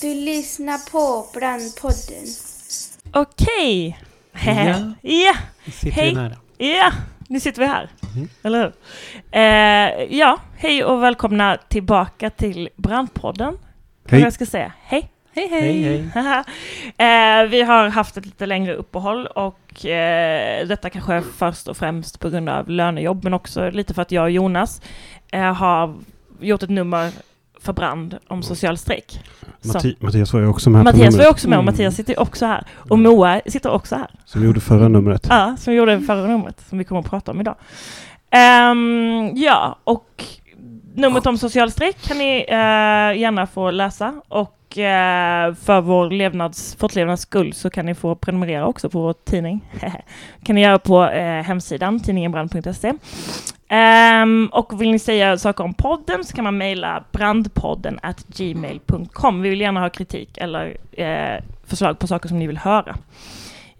Du lyssnar på Brandpodden. Okej. Ja. ja, Sitter Hej. vi nära. ja, nu sitter vi här. Mm. Eller hur? Eh, ja, hej och välkomna tillbaka till Brandpodden. Hej. jag ska säga. Hej. Hej Hej, hej. eh, vi har haft ett lite längre uppehåll och eh, detta kanske är först och främst på grund av lönejobb men också lite för att jag och Jonas eh, har gjort ett nummer för brand om social strejk. Matti- Mattias var ju också med Mattias var också med och Mm. Mattias sitter också här. Och Moa sitter också här. Som gjorde förra numret. Ja, som gjorde förra numret som vi kommer att prata om idag. Ehm, ja, och numret om social strejk kan ni eh, gärna få läsa och eh, för vår levnads, fortlevnads skull så kan ni få prenumerera också på vår tidning. kan ni göra på eh, hemsidan tidningenbrand.se. Um, och vill ni säga saker om podden så kan man mejla brandpodden at gmail.com. Vi vill gärna ha kritik eller eh, förslag på saker som ni vill höra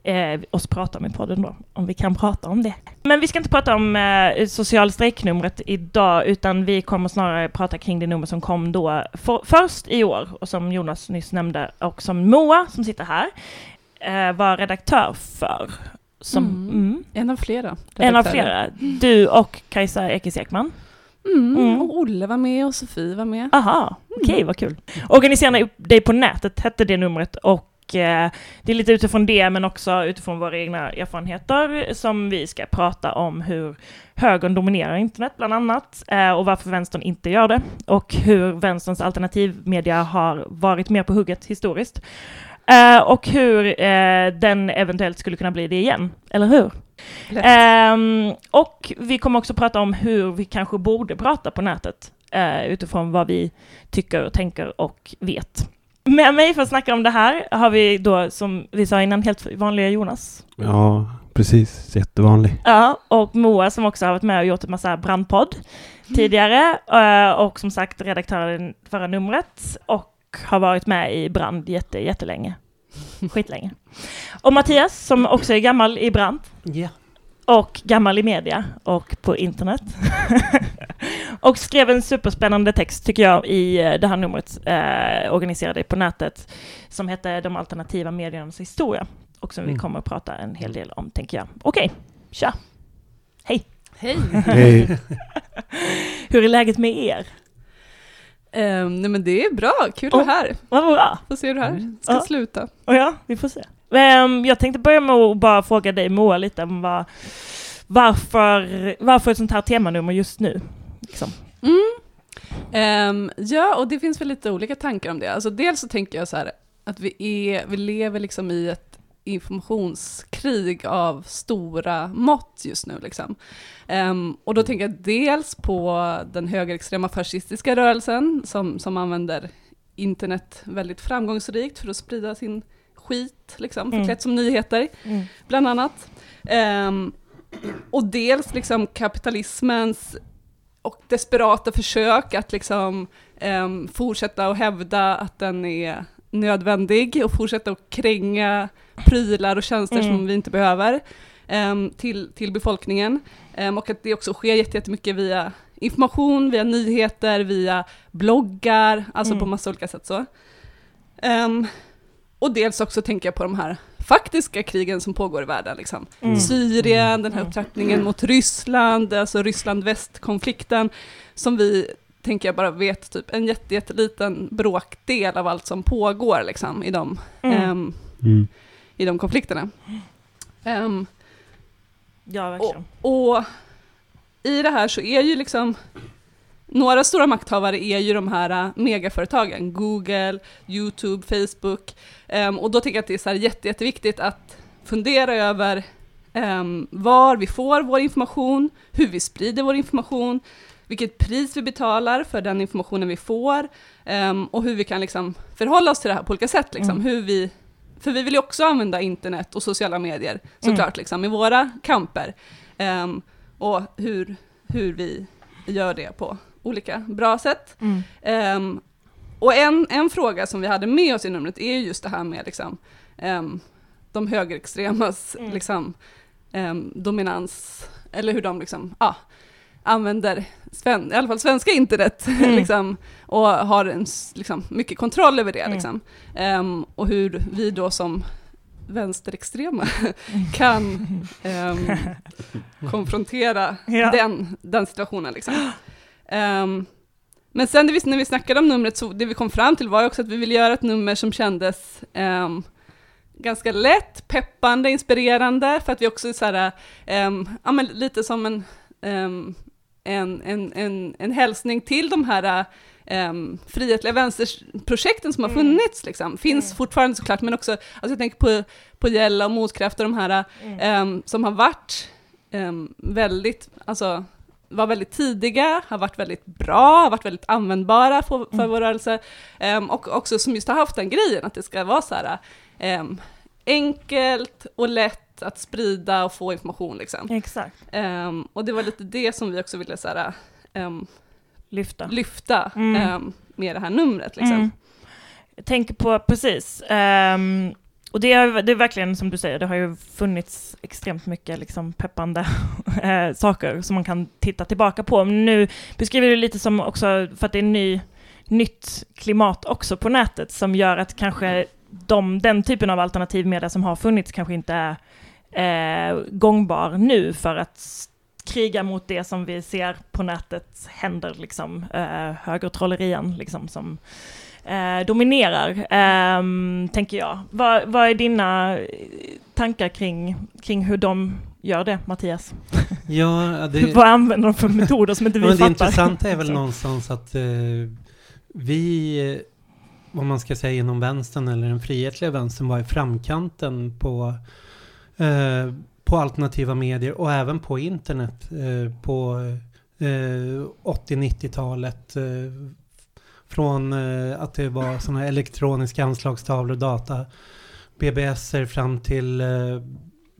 eh, oss prata om i podden då, om vi kan prata om det. Men vi ska inte prata om eh, social strejknumret idag, utan vi kommer snarare prata kring det nummer som kom då för, först i år, och som Jonas nyss nämnde, och som Moa, som sitter här, eh, var redaktör för. Som, Mm. mm, En av flera. en av flera. Du och Kajsa Ekis Ekman. Mm. Mm. Och Olle var med och Sofie var med. Aha, okej vad kul. Organisera dig på nätet hette det numret och eh, det är lite utifrån det men också utifrån våra egna erfarenheter som vi ska prata om hur högern dominerar internet bland annat eh, och varför vänstern inte gör det och hur vänsterns alternativmedia har varit mer på hugget historiskt. Eh, och hur eh, den eventuellt skulle kunna bli det igen, eller hur? Ehm, och vi kommer också prata om hur vi kanske borde prata på nätet eh, utifrån vad vi tycker, tänker och vet. Med mig för att snacka om det här har vi då, som vi sa innan, helt vanliga Jonas. Ja, precis. Jättevanlig. Ja, och Moa som också har varit med och gjort en massa brandpodd tidigare eh, och som sagt redaktören förra numret och har varit med i brand jätte, jättelänge. Skitlänge. Och Mattias som också är gammal i brand Ja. och gammal i media och på internet. och skrev en superspännande text tycker jag i eh, det här numret, eh, organiserade på nätet, som hette De alternativa mediernas historia. Och som vi Mm. kommer att prata en hel del om, tänker jag. Okej, tja! Hej! Hej! Hej. Hur är läget med er? Ehm, nej men det är bra, kul att Oh. vara här. Vad bra! Får se hur det här Mm. ska Ja. sluta. Och ja, vi får se. Ehm, jag tänkte börja med att bara fråga dig Moa lite om vad, varför, varför ett sånt här temanummer just nu? Liksom. Mm. Ehm, ja, och det finns väl lite olika tankar om det. Alltså dels så tänker jag så här att vi, är, vi lever liksom i ett informationskrig av stora mått just nu. Liksom. Ehm, och då tänker jag dels på den högerextrema fascistiska rörelsen som, som använder internet väldigt framgångsrikt för att sprida sin skit, liksom, Mm. förklätt som nyheter Mm. bland annat. Ehm, och dels liksom kapitalismens och desperata försök att liksom ehm, fortsätta att hävda att den är nödvändig och fortsätta att kränga prylar och tjänster Mm. som vi inte behöver ehm, till, till befolkningen. Ehm, och att det också sker jätte- jättemycket via information, via nyheter, via bloggar, alltså Mm. på massa olika sätt så. Ehm, och dels också tänker jag på de här faktiska krigen som pågår i världen. Liksom. Mm. Syrien, den här Mm. upptrappningen mot Ryssland, alltså Ryssland-väst-konflikten, som vi, tänker jag, bara vet typ en jätte, jätteliten bråkdel av allt som pågår liksom, i, de, Mm. Mm. I de konflikterna. Ehm, Ja, verkligen. och i det här så är ju liksom några stora makthavare är ju de här äh, megaföretagen, Google, YouTube, Facebook. Ehm, och då tycker jag att det är så här jätte, jätteviktigt att fundera över ehm, var vi får vår information, hur vi sprider vår information, vilket pris vi betalar för den informationen vi får ehm, och hur vi kan liksom förhålla oss till det här på olika sätt. Liksom. Mm. Hur vi, för vi vill ju också använda internet och sociala medier såklart liksom, i våra kamper. Ehm, och hur, hur vi gör det på olika bra sätt. Mm. Ehm, och en, en fråga som vi hade med oss i numret är ju just det här med liksom, ehm, de högerextremas Mm. liksom, dominans, eller hur de liksom, ja, använder sven, i alla fall svenska internet Mm. liksom, och har en, liksom, mycket kontroll över det. Mm. Liksom. Ehm, och hur vi då som vänsterextrema kan ehm, konfrontera Ja. den, den situationen. Liksom. Ehm, men sen när vi, när vi snackade om numret, så det vi kom fram till var ju också att vi ville göra ett nummer som kändes ehm, ganska lätt, peppande, inspirerande, för att vi också är så här, ja, men lite som en, en, en, en, en hälsning till de här um, frihetliga vänsterprojekten som har Mm. funnits, liksom. finns Mm. fortfarande såklart, men också, alltså jag tänker på, på Gälla och Motkraft och de här Mm. ehm, som har varit ehm, väldigt, alltså var väldigt tidiga, har varit väldigt bra, har varit väldigt användbara för, för Mm. vår rörelse, ehm, och också som just har haft den grejen att det ska vara så här ehm, enkelt och lätt att sprida och få information liksom. Exakt. Ehm, och det var lite det som vi också ville så här, ehm, Lyfta. lyfta Mm. ehm, med det här numret liksom. Mm. Jag tänker på, precis. och det är, det är verkligen som du säger, det har ju funnits extremt mycket liksom peppande eh, saker som man kan titta tillbaka på. Men nu beskriver du lite som också, för att det är ny, nytt klimat också på nätet som gör att kanske de, den typen av alternativmedia som har funnits kanske inte är eh, gångbar nu för att kriga mot det som vi ser på nätet händer, liksom eh, högertrollerian liksom som eh, dominerar, ehm, tänker jag. Vad, vad är dina eh, tankar kring, kring hur de gör det, Mattias? Ja, det, vad använder de för metoder som inte vi men det fattar? intressanta är väl någonstans att eh, vi, eh, vad man ska säga inom vänstern eller den frihetliga vänstern var i framkanten på, eh, på alternativa medier och även på internet eh, på eh, 80-90-talet. Eh, från eh, att det var sådana elektroniska anslagstavlor, data, BBSer fram till eh,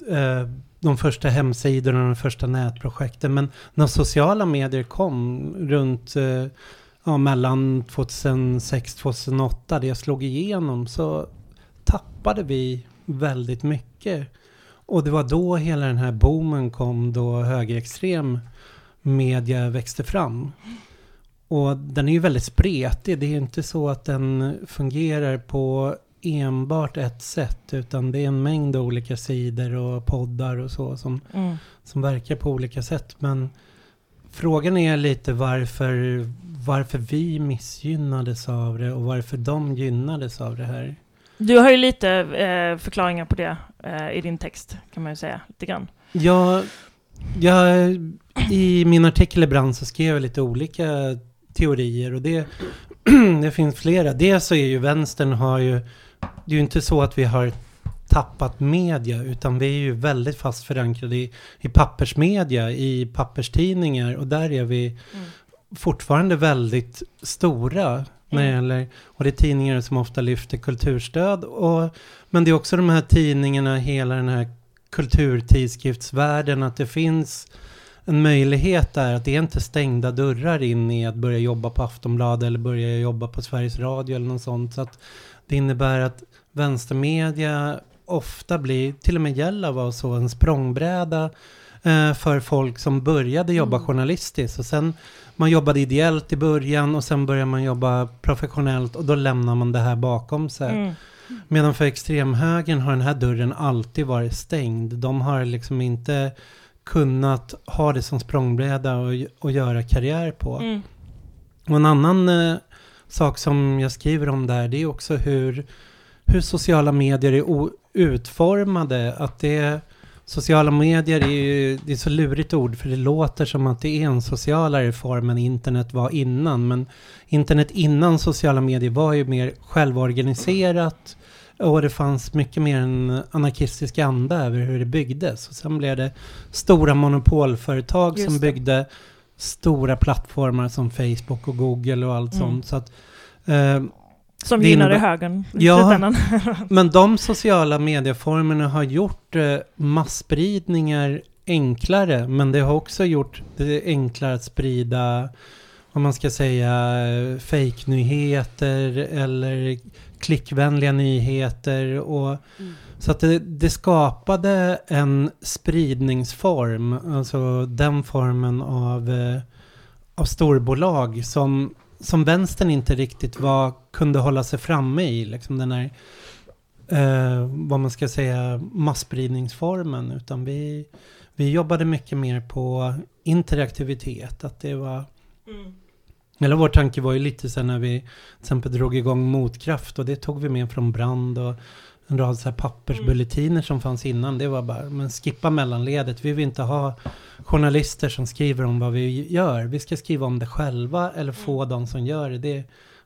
eh, de första hemsidorna och de första nätprojekten. Men när sociala medier kom runt eh, ja, mellan 2006-2008, det slog igenom, så tappade vi väldigt mycket. Och det var då hela den här boomen kom då högerextrem media växte fram. Och den är ju väldigt spretig. Det är inte så att den fungerar på enbart ett sätt, utan det är en mängd olika sidor och poddar och så som Mm. som verkar på olika sätt. Men frågan är lite varför, varför vi missgynnades av det och varför de gynnades av det här. Du har ju lite eh, förklaringar på det eh, i din text, kan man ju säga, lite grann. Jag, jag, I min artikel i Brand så skrev jag lite olika teorier och det, det finns flera. Dels så är ju vänstern har ju, det är ju inte så att vi har tappat media utan vi är ju väldigt fast förankrade i, i pappersmedia, i papperstidningar och där är vi Mm. fortfarande väldigt stora när det gäller, och det är tidningar som ofta lyfter kulturstöd och, men det är också de här tidningarna, hela den här kulturtidskriftsvärlden, att det finns en möjlighet där att det är inte stängda dörrar in i att börja jobba på Aftonbladet eller börja jobba på Sveriges Radio eller något sånt. Så att det innebär att vänstermedia ofta blir, till och med Gälla var så, en språngbräda eh, för folk som började jobba Mm. journalistiskt och sen man jobbade ideellt i början och sen börjar man jobba professionellt och då lämnar man det här bakom sig. Mm. Medan för extremhögern har den här dörren alltid varit stängd. De har liksom inte kunnat ha det som språngbräda och, och göra karriär på. Mm. Och en annan eh, sak som jag skriver om där, det är också hur, hur sociala medier är utformade. Att det Sociala medier är ju det är så lurigt ord för det låter som att det är en socialare form än internet var innan. Men internet innan sociala medier var ju mer självorganiserat och det fanns mycket mer en anarkistisk anda över hur det byggdes. Och sen blev det stora monopolföretag Just som det. byggde stora plattformar som Facebook och Google och allt Mm. sånt. Så att, eh, Som gynnade högern i Ja. men de sociala medieformerna har gjort eh, masspridningar enklare, men det har också gjort det enklare att sprida vad man ska säga, eh, fake-nyheter eller klickvänliga nyheter. Och, Mm. Så att det, det skapade en spridningsform, alltså den formen av, eh, av storbolag som, som vänstern inte riktigt var, kunde hålla sig framme i. Liksom den här, eh, vad man ska säga, masspridningsformen. Utan vi, vi jobbade mycket mer på interaktivitet. Att det var Mm. eller vår tanke var ju lite sen när vi till exempel drog igång Motkraft och det tog vi med från Brand och en rad så här pappersbulletiner som fanns innan. Det var bara, men skippa mellanledet. Vi vill inte ha journalister som skriver om vad vi gör. Vi ska skriva om det själva eller få de som gör det. Det är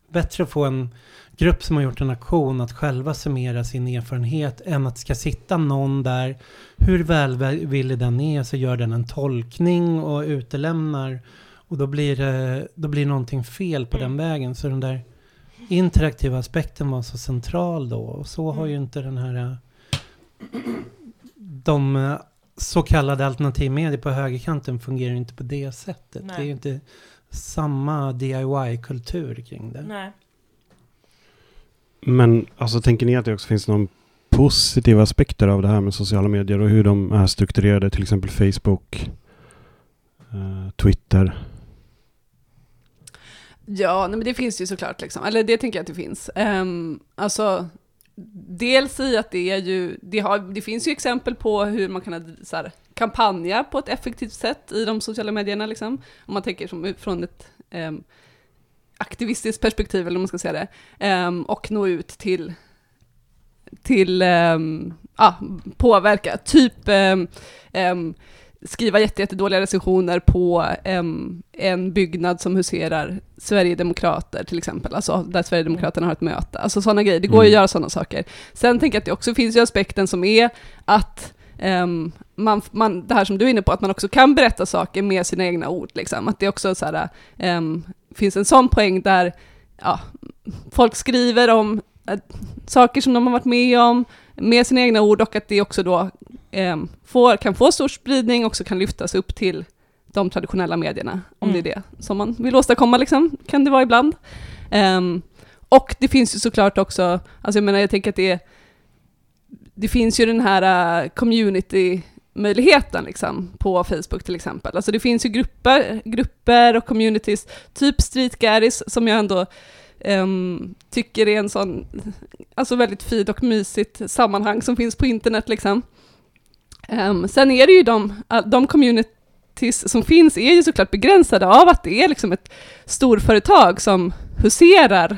bättre att få en grupp som har gjort en aktion att själva summera sin erfarenhet än att det ska sitta någon där, hur välvillig den är, så gör den en tolkning och utelämnar och då blir det då blir någonting fel på den vägen. Så den där interaktiva aspekten var så central då. Och så har ju inte den här... eh, De eh, så kallade alternativmedier på högerkanten fungerar inte på det sättet. Nej. Det är ju inte samma DIY-kultur kring det. Nej. Men alltså tänker ni att det också finns någon positiva aspekter av det här med sociala medier och hur de är strukturerade, till exempel Facebook, eh, Twitter? Ja, nej, men det finns ju såklart, liksom. eller det tänker jag att det finns. Um, alltså, dels i att det är ju, det, har, det finns ju exempel på hur man kan så här, kampanja på ett effektivt sätt i de sociala medierna, liksom. om man tänker som, från ett um, aktivistiskt perspektiv, eller om man ska säga det, um, och nå ut till, till um, ah, påverka, typ um, um, skriva jätte, jättedåliga recensioner på em, en byggnad som huserar Sverigedemokrater till exempel, alltså där Sverigedemokraterna har ett möte. Alltså sådana grejer, det går ju att Mm. göra sådana saker. Sen tänker jag att det också finns ju aspekten som är att em, man, man, det här som du är inne på, att man också kan berätta saker med sina egna ord. Liksom. Att det också så här, em, finns en sån poäng där ja, folk skriver om eh, saker som de har varit med om, med sina egna ord och att det också då eh, får, kan få stor spridning och också kan lyftas upp till de traditionella medierna, om Mm. det är det som man vill åstadkomma, liksom, kan det vara ibland. Ehm, och det finns ju såklart också, alltså jag menar, jag tänker att det är, det finns ju den här uh, community-möjligheten liksom, på Facebook till exempel. Alltså det finns ju grupper, grupper och communities, typ Street Garris, som jag ändå ehm, tycker är en sån, alltså väldigt fint och mysigt sammanhang som finns på internet liksom. Ehm, sen är det ju de, de communities som finns är ju såklart begränsade av att det är liksom ett storföretag som huserar,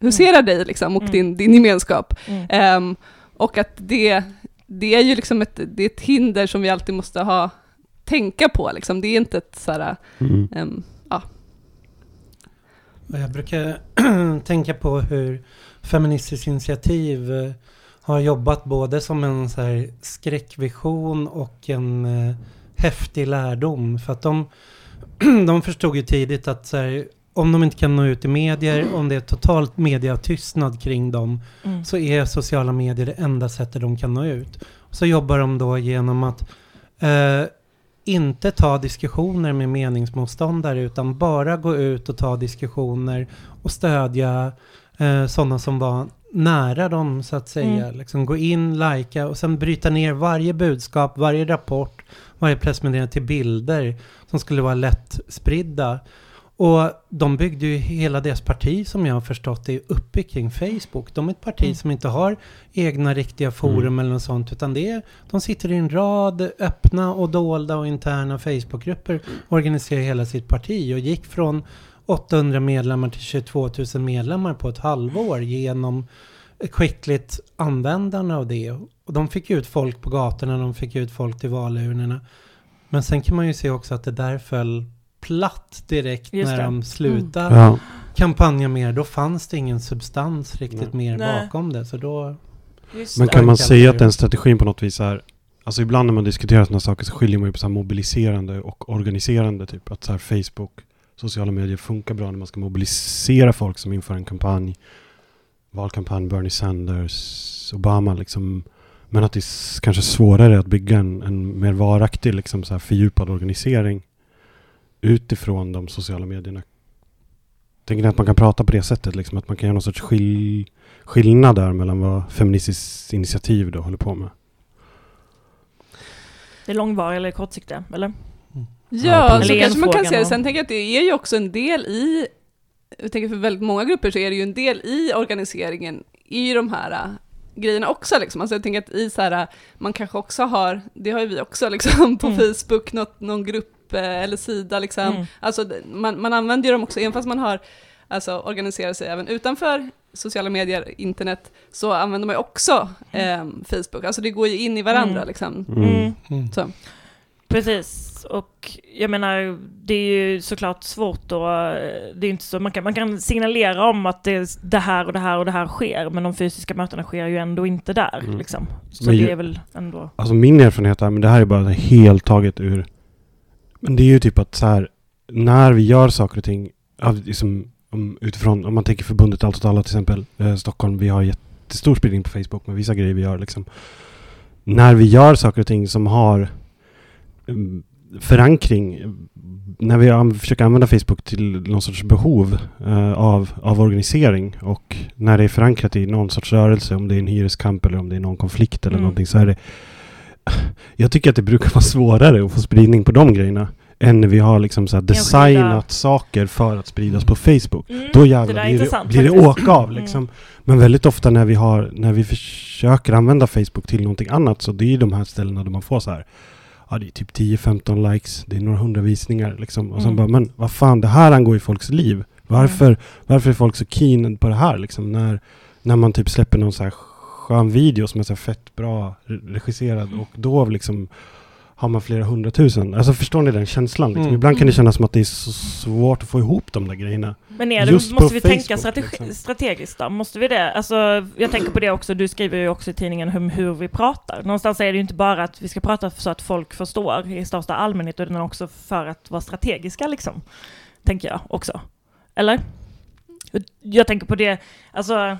huserar dig liksom och Mm. din, din gemenskap. Mm. Ehm, och att det, det är ju liksom ett, det är ett hinder som vi alltid måste ha, tänka på liksom. Det är inte ett såhär, Mm. ehm, Och Jag brukar tänka på hur Feministiskt initiativ eh, har jobbat både som en så här skräckvision och en eh, häftig lärdom. För att de, de förstod ju tidigt att så här, om de inte kan nå ut i medier, om det är totalt mediatystnad kring dem, Mm. så är sociala medier det enda sättet de kan nå ut. Så jobbar de då genom att eh, inte ta diskussioner med meningsmotståndare utan bara gå ut och ta diskussioner och stödja eh, sådana som var nära dem så att säga. Mm. Liksom gå in, lajka och sen bryta ner varje budskap, varje rapport, varje pressmeddelande till bilder som skulle vara lätt spridda. Och de byggde ju hela deras parti som jag har förstått det uppe kring Facebook. De är ett parti Mm. som inte har egna riktiga forum Mm. eller något sånt utan det är, de sitter i en rad öppna och dolda och interna Facebookgrupper och organiserar hela sitt parti och gick från 800 medlemmar till 22 000 medlemmar på ett halvår genom skickligt användande av det. Och de fick ut folk på gatorna, de fick ut folk till valurnorna. Men sen kan man ju se också att det där föll platt direkt Just när det. de slutade Ja. kampanja mer. Då fanns det ingen substans riktigt Nej. mer Nej. bakom det. Så då... Just Men kan man säga att den strategin på något vis är Alltså ibland när man diskuterar sådana saker så skiljer man ju på så här mobiliserande och organiserande. Typ att så här Facebook, sociala medier funkar bra när man ska mobilisera folk som inför en kampanj. Valkampanj, Bernie Sanders, Obama liksom. Men att det är kanske svårare att bygga en, en mer varaktig liksom så här fördjupad organisering utifrån de sociala medierna. tänker ni att man kan prata på det sättet? Liksom, att man kan göra någon sorts skill skillnad där mellan vad Feministiskt initiativ då håller på med? Det är långvariga eller kortsiktiga, eller? Ja, så kanske man kan se det. Sen tänker jag att det är ju också en del i, jag tänker för väldigt många grupper så är det ju en del i organiseringen i de här äh, grejerna också liksom. Alltså jag tänker att i så här, äh, man kanske också har, det har ju vi också liksom på Mm. Facebook, något, någon grupp äh, eller sida liksom. Mm. Alltså man, man använder ju dem också, även fast man har alltså, organiserat sig även utanför sociala medier, internet, så använder man ju också ehm, Facebook. Alltså det går ju in i varandra Mm. liksom. Mm. Mm. Så. Precis, och jag menar, det är ju såklart svårt och det är inte så, man kan, man kan signalera om att det, det här och det här och det här sker, men de fysiska mötena sker ju ändå inte där Mm. liksom. Så Men ju- det är väl ändå... Alltså min erfarenhet är, men det här är bara helt taget ur... Men det är ju typ att så här, när vi gör saker och ting, liksom, om, utifrån, om man tänker förbundet Allt åt alla till exempel, eh, Stockholm, vi har jättestor spridning på Facebook med vissa grejer vi gör liksom. När vi gör saker och ting som har förankring, eh, när vi försöker använda Facebook till någon sorts behov eh, av, av organisering och när det är förankrat i någon sorts rörelse, om det är en hyreskamp eller om det är någon konflikt eller Mm. någonting så är det jag tycker att det brukar vara svårare att få spridning på de grejerna än när vi har liksom så designat saker för att spridas på Facebook. Mm, Då det jävlar är blir det, blir det åka av Mm. liksom. Men väldigt ofta när vi, har, när vi försöker använda Facebook till någonting annat så det är ju de här ställena där man får så här Ja det är typ 10-15 likes, det är några hundra visningar liksom. Och sen Mm. bara, men vad fan det här angår ju folks liv. Varför, varför är folk så keen på det här liksom? När, när man typ släpper någon så här skön video som är så här fett bra re- regisserad Mm. och då liksom har man flera hundratusen. Alltså förstår ni den känslan? Liksom? Mm. Ibland kan det kännas som att det är så svårt att få ihop de där grejerna. Men är det, Just måste vi tänka Facebook, strategi- liksom. strategiskt då? Måste vi det? Alltså, jag tänker på det också, du skriver ju också i tidningen hur, hur vi pratar. Någonstans är det ju inte bara att vi ska prata så att folk förstår i största allmänhet, utan också för att vara strategiska liksom. Tänker jag också. Eller? Jag tänker på det, alltså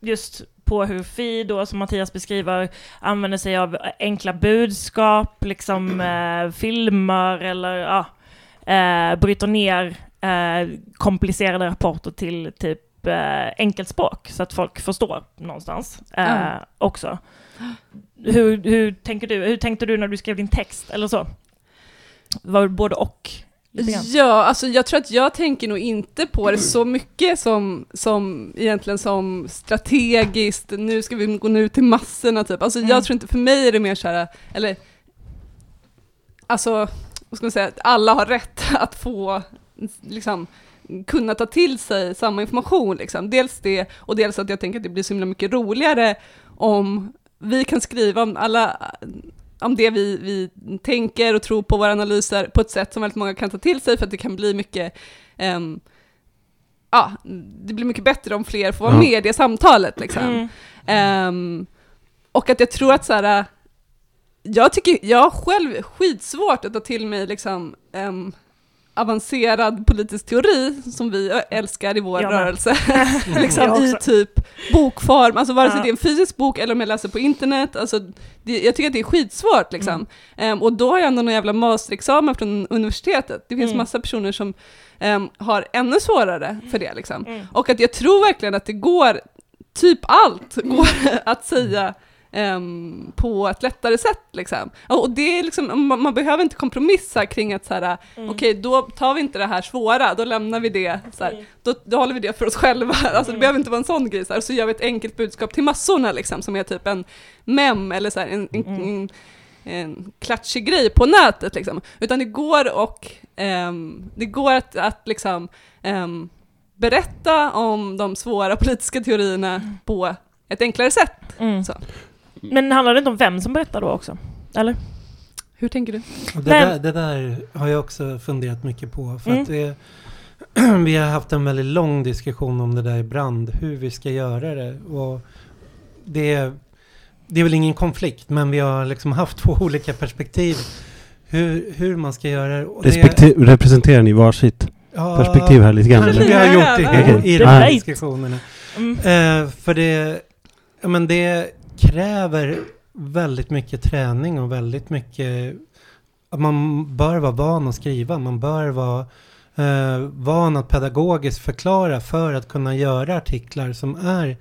just på hur Fi då, som Mattias beskriver, använder sig av enkla budskap, liksom eh, filmer eller ja, eh, bryter ner eh, komplicerade rapporter till typ eh, enkelt språk så att folk förstår någonstans eh, Ja. också. Hur, hur, tänker du, hur tänkte du när du skrev din text eller så? Var det både och? Ja, alltså jag tror att jag tänker nog inte på det så mycket som, som egentligen som strategiskt, nu ska vi gå nu till massorna typ. Alltså Mm. jag tror inte, för mig är det mer så här, eller alltså, vad ska man säga, att alla har rätt att få, liksom, kunna ta till sig samma information liksom. Dels det, och dels att jag tänker att det blir så himla mycket roligare om vi kan skriva om alla om det vi, vi tänker och tror på våra analyser på ett sätt som väldigt många kan ta till sig för att det kan bli mycket ehm, Ja, det blir mycket bättre om fler får vara Ja. med i det samtalet liksom. Mm. Ehm, och att jag tror att så här, jag tycker, jag har själv skitsvårt att ta till mig liksom em, avancerad politisk teori som vi älskar i vår med. rörelse, liksom i typ bokform, alltså vare sig Ja. det är en fysisk bok eller om jag läser på internet, alltså det, jag tycker att det är skitsvårt liksom. Mm. Em, och då har jag ändå någon jävla masterexamen från universitetet, det finns Mm. massa personer som em, har ännu svårare för det liksom. Mm. Och att jag tror verkligen att det går, typ allt går att säga ehm, på ett lättare sätt liksom. Och det är liksom, man, man behöver inte kompromissa kring att så här, Mm. okej då tar vi inte det här svåra, då lämnar vi det, så här, Mm. då, då håller vi det för oss själva. Alltså det Mm. behöver inte vara en sån grej, så, här, så gör vi ett enkelt budskap till massorna liksom, som är typ en mem eller så här, en, en, Mm. en, en klatschig grej på nätet liksom. Utan det går och ehm, det går att, att liksom ehm, berätta om de svåra politiska teorierna på ett enklare sätt. Mm. Men handlar det inte om vem som berättar då också? Eller? Hur tänker du? Det, där, det där har jag också funderat mycket på. För Mm. att det, vi har haft en väldigt lång diskussion om det där i brand, hur vi ska göra det. Och det, det är väl ingen konflikt, men vi har liksom haft två olika perspektiv. Hur, hur man ska göra det. Och det- representerar ni varsitt ja, perspektiv här lite grann? Vi har gjort det i, i de här diskussionerna. Mm. Eh, för det, ja, men det kräver väldigt mycket träning och väldigt mycket... Att man bör vara van att skriva. Man bör vara eh, van att pedagogiskt förklara för att kunna göra artiklar som är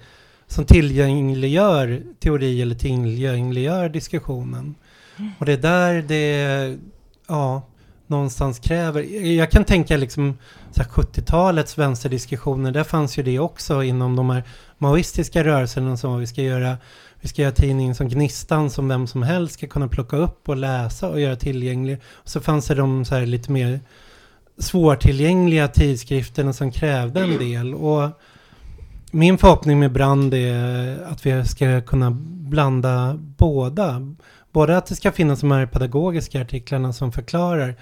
som tillgängliggör teori eller tillgängliggör diskussionen. Och det är där det, ja, någonstans kräver. Jag kan tänka liksom 70-talets vänsterdiskussioner, där fanns ju det också inom de här maoistiska rörelserna som vi ska göra vi ska göra tidningen som Gnistan som vem som helst ska kunna plocka upp och läsa och göra tillgänglig. Och så fanns det de så här lite mer svårtillgängliga tidskrifterna som krävde en del. Och min förhoppning med Brand är att vi ska kunna blanda båda. Både att det ska finnas de här pedagogiska artiklarna som förklarar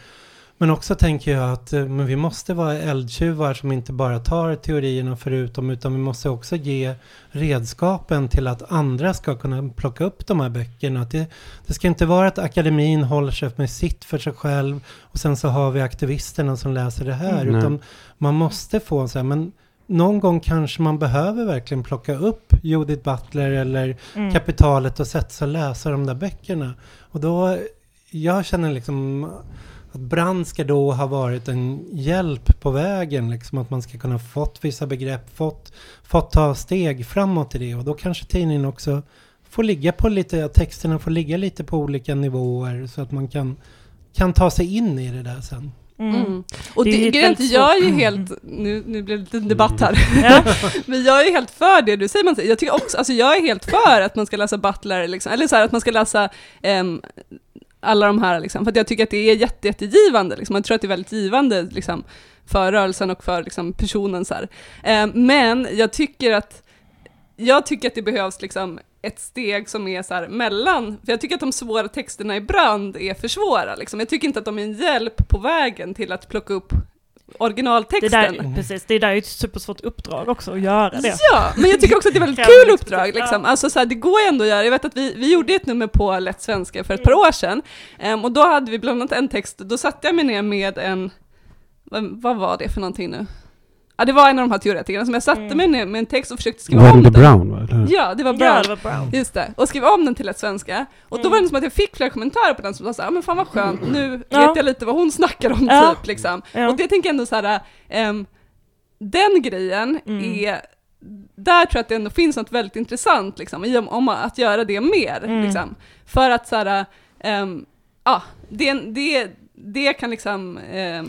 men också tänker jag att eh, men vi måste vara eldtjuvar som inte bara tar teorierna förutom utan vi måste också ge redskapen till att andra ska kunna plocka upp de här böckerna. Det, det ska inte vara att akademin håller sig med sitt för sig själv och sen så har vi aktivisterna som läser det här. Mm. Utan man måste få så här, men någon gång kanske man behöver verkligen plocka upp Judith Butler eller Mm. kapitalet och sätta sig och läsa de där böckerna. Och då, jag känner liksom att Brand ska då ha varit en hjälp på vägen, liksom att man ska kunna fått vissa begrepp, fått, fått ta steg framåt i det och då kanske tidningen också får ligga på lite, texterna får ligga lite på olika nivåer så att man kan, kan ta sig in i det där sen. Mm. Mm. Och Det det, väldigt jag är ju helt, nu, nu blev det lite debatt här, Ja. men jag är ju helt för det du säger, jag tycker också, alltså jag är helt för att man ska läsa Butler, liksom, eller så här, att man ska läsa ehm, alla de här, liksom, för att jag tycker att det är jätte, jättegivande, liksom. jag tror att det är väldigt givande liksom, för rörelsen och för liksom, personen. Så här. Eh, men jag tycker att jag tycker att det behövs liksom ett steg som är så här mellan, för jag tycker att de svåra texterna i brand är för svåra. Liksom. Jag tycker inte att de är en hjälp på vägen till att plocka upp det originaltexten. där, precis, det där är ett supersvårt uppdrag också att göra det. Ja, men jag tycker också att det är väldigt Kräver kul uppdrag. Liksom. Alltså, så här, det går ju ändå att göra. Jag vet att vi, vi gjorde ett nummer på Lätt Svenska för ett par år sedan. Ehm, och då hade vi bland annat en text, då satte jag mig ner med en, vad, vad var det för någonting nu? Ja, det var en av de här teoretikerna som jag satte Mm. mig ner med en text och försökte skriva om Wendy den. Brown va? Eller? Ja, det var Ja, bra. det var bra. Just det, och skrev om den till ett svenska. Och då Mm. var det som att jag fick flera kommentarer på den som sa såhär, men fan vad skönt, nu Ja. vet jag lite vad hon snackar om Ja. typ liksom. Ja. Och det tänker jag ändå såhär, ehm, den grejen Mm. är, där tror jag att det ändå finns något väldigt intressant liksom, i om, om att göra det mer. Mm. Liksom. För att såhär, ehm, ja, det, det, det kan liksom, ehm,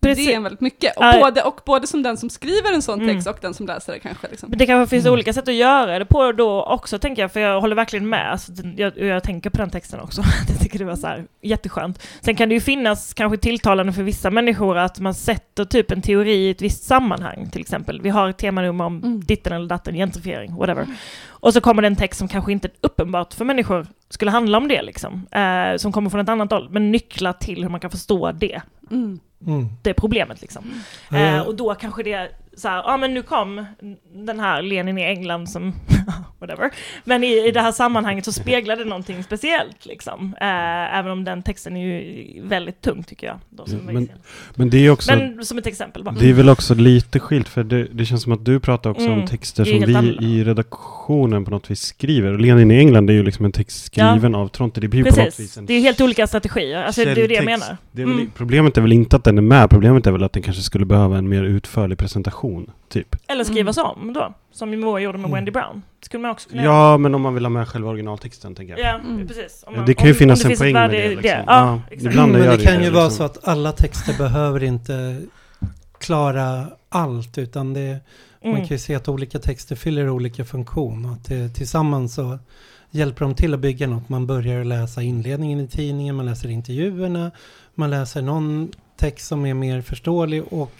Precis. det är väldigt mycket. Och, Ja. både, och både som den som skriver en sån Mm. text och den som läser det kanske. Liksom. Men det kanske finns Mm. olika sätt att göra det på då också, tänker jag, för jag håller verkligen med. Alltså, jag, jag tänker på den texten också. jag tycker det var så här, jätteskönt. Sen kan det ju finnas kanske tilltalande för vissa människor att man sätter typ en teori i ett visst sammanhang, till exempel. Vi har ett temanummer om Mm. ditten eller datten, gentrifiering, whatever. Och så kommer det en text som kanske inte uppenbart för människor skulle handla om det, liksom. Eh, som kommer från ett annat håll, men nycklar till hur man kan förstå det. Mm. Mm. Det problemet liksom. Eh, Eh, och då kanske det så här, ja men nu kom den här Lenin i England som, whatever. Men i, i det här sammanhanget så speglar det någonting speciellt liksom. Eh, även om den texten är ju väldigt tung tycker jag. Då, som Ja, var men- men, det är också... men som ett exempel bara. Det är väl också lite skilt för det, det känns som att du pratar också Mm, om texter som vi annorlunda. i redaktionen på något vis skriver. Lenin i England är ju liksom en text skriven av Tronte. Det blir ju på något vis Precis, en det är helt olika strategier. Alltså, det är det jag menar. Det är väl, Mm. Problemet är väl inte att den är med, problemet är väl att den kanske skulle behöva en mer utförlig presentation, typ. Eller skrivas om då, som Moa gjorde med Mm. Wendy Brown. Det skulle man också kunna göra. Ja, men om man vill ha med själva originaltexten, tänker jag. Ja, Mm. precis. Om Ja, man- det kan ju om- finnas om en poäng med det. Liksom. Ja, Ja, exakt. ibland Men gör det kan det, ju vara liksom. så att alla texter behöver inte klara allt, utan det, man Mm. kan ju se att olika texter fyller olika funktion och att det, tillsammans så hjälper de till att bygga något. Man börjar läsa inledningen i tidningen, man läser intervjuerna, man läser någon text som är mer förståelig och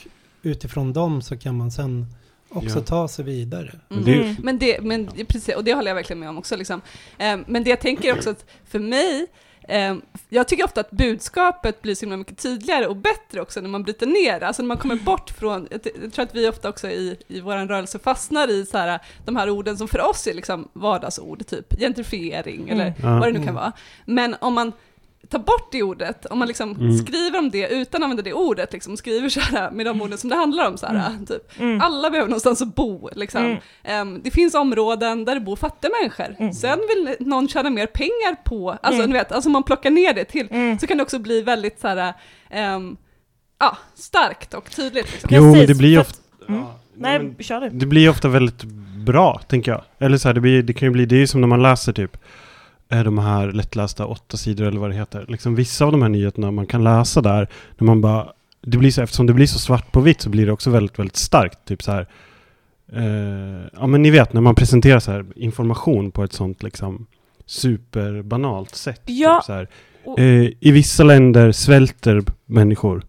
utifrån dem så kan man sen också Ja. ta sig vidare. Men det är ju- Mm. Men det, men precis, och det håller jag verkligen med om också. Liksom. Eh, men det jag tänker också att för mig, eh, jag tycker ofta att budskapet blir så himla mycket tydligare och bättre också när man bryter ner. Alltså när man kommer bort från, jag, tror att vi ofta också i, i vår rörelse fastnar i så här, de här orden som för oss är liksom vardagsord, typ gentrifiering Mm. eller Ja. vad det nu kan Mm. vara. Men om man tar bort det ordet, om man liksom Mm. skriver om det utan att använda det ordet, liksom, skriver så här med de orden som det handlar om, så här, typ, Mm. alla behöver någonstans att bo. Liksom. Mm. Ehm, det finns områden där det bor fattiga människor. Mm. Sen vill någon tjäna mer pengar på, alltså Mm. ni vet, alltså om man plockar ner det till, Mm. så kan det också bli väldigt så här, ehm, ja, starkt och tydligt. Liksom. Jo, men det blir ofta... Mm. Ja, Nej, men kör du. det blir ofta väldigt bra, tänker jag. Eller så här, det, blir, det kan ju bli... Det är ju som när man läser typ de här lättlästa åtta sidor eller vad det heter. Liksom vissa av de här nyheterna man kan läsa där, när man bara... Det blir så, eftersom det blir så svart på vitt så blir det också väldigt, väldigt starkt. Typ så här... Eh, ja men ni vet när man presenterar så här information på ett sånt liksom superbanalt sätt. Ja. Typ så här, eh, I vissa länder svälter människor.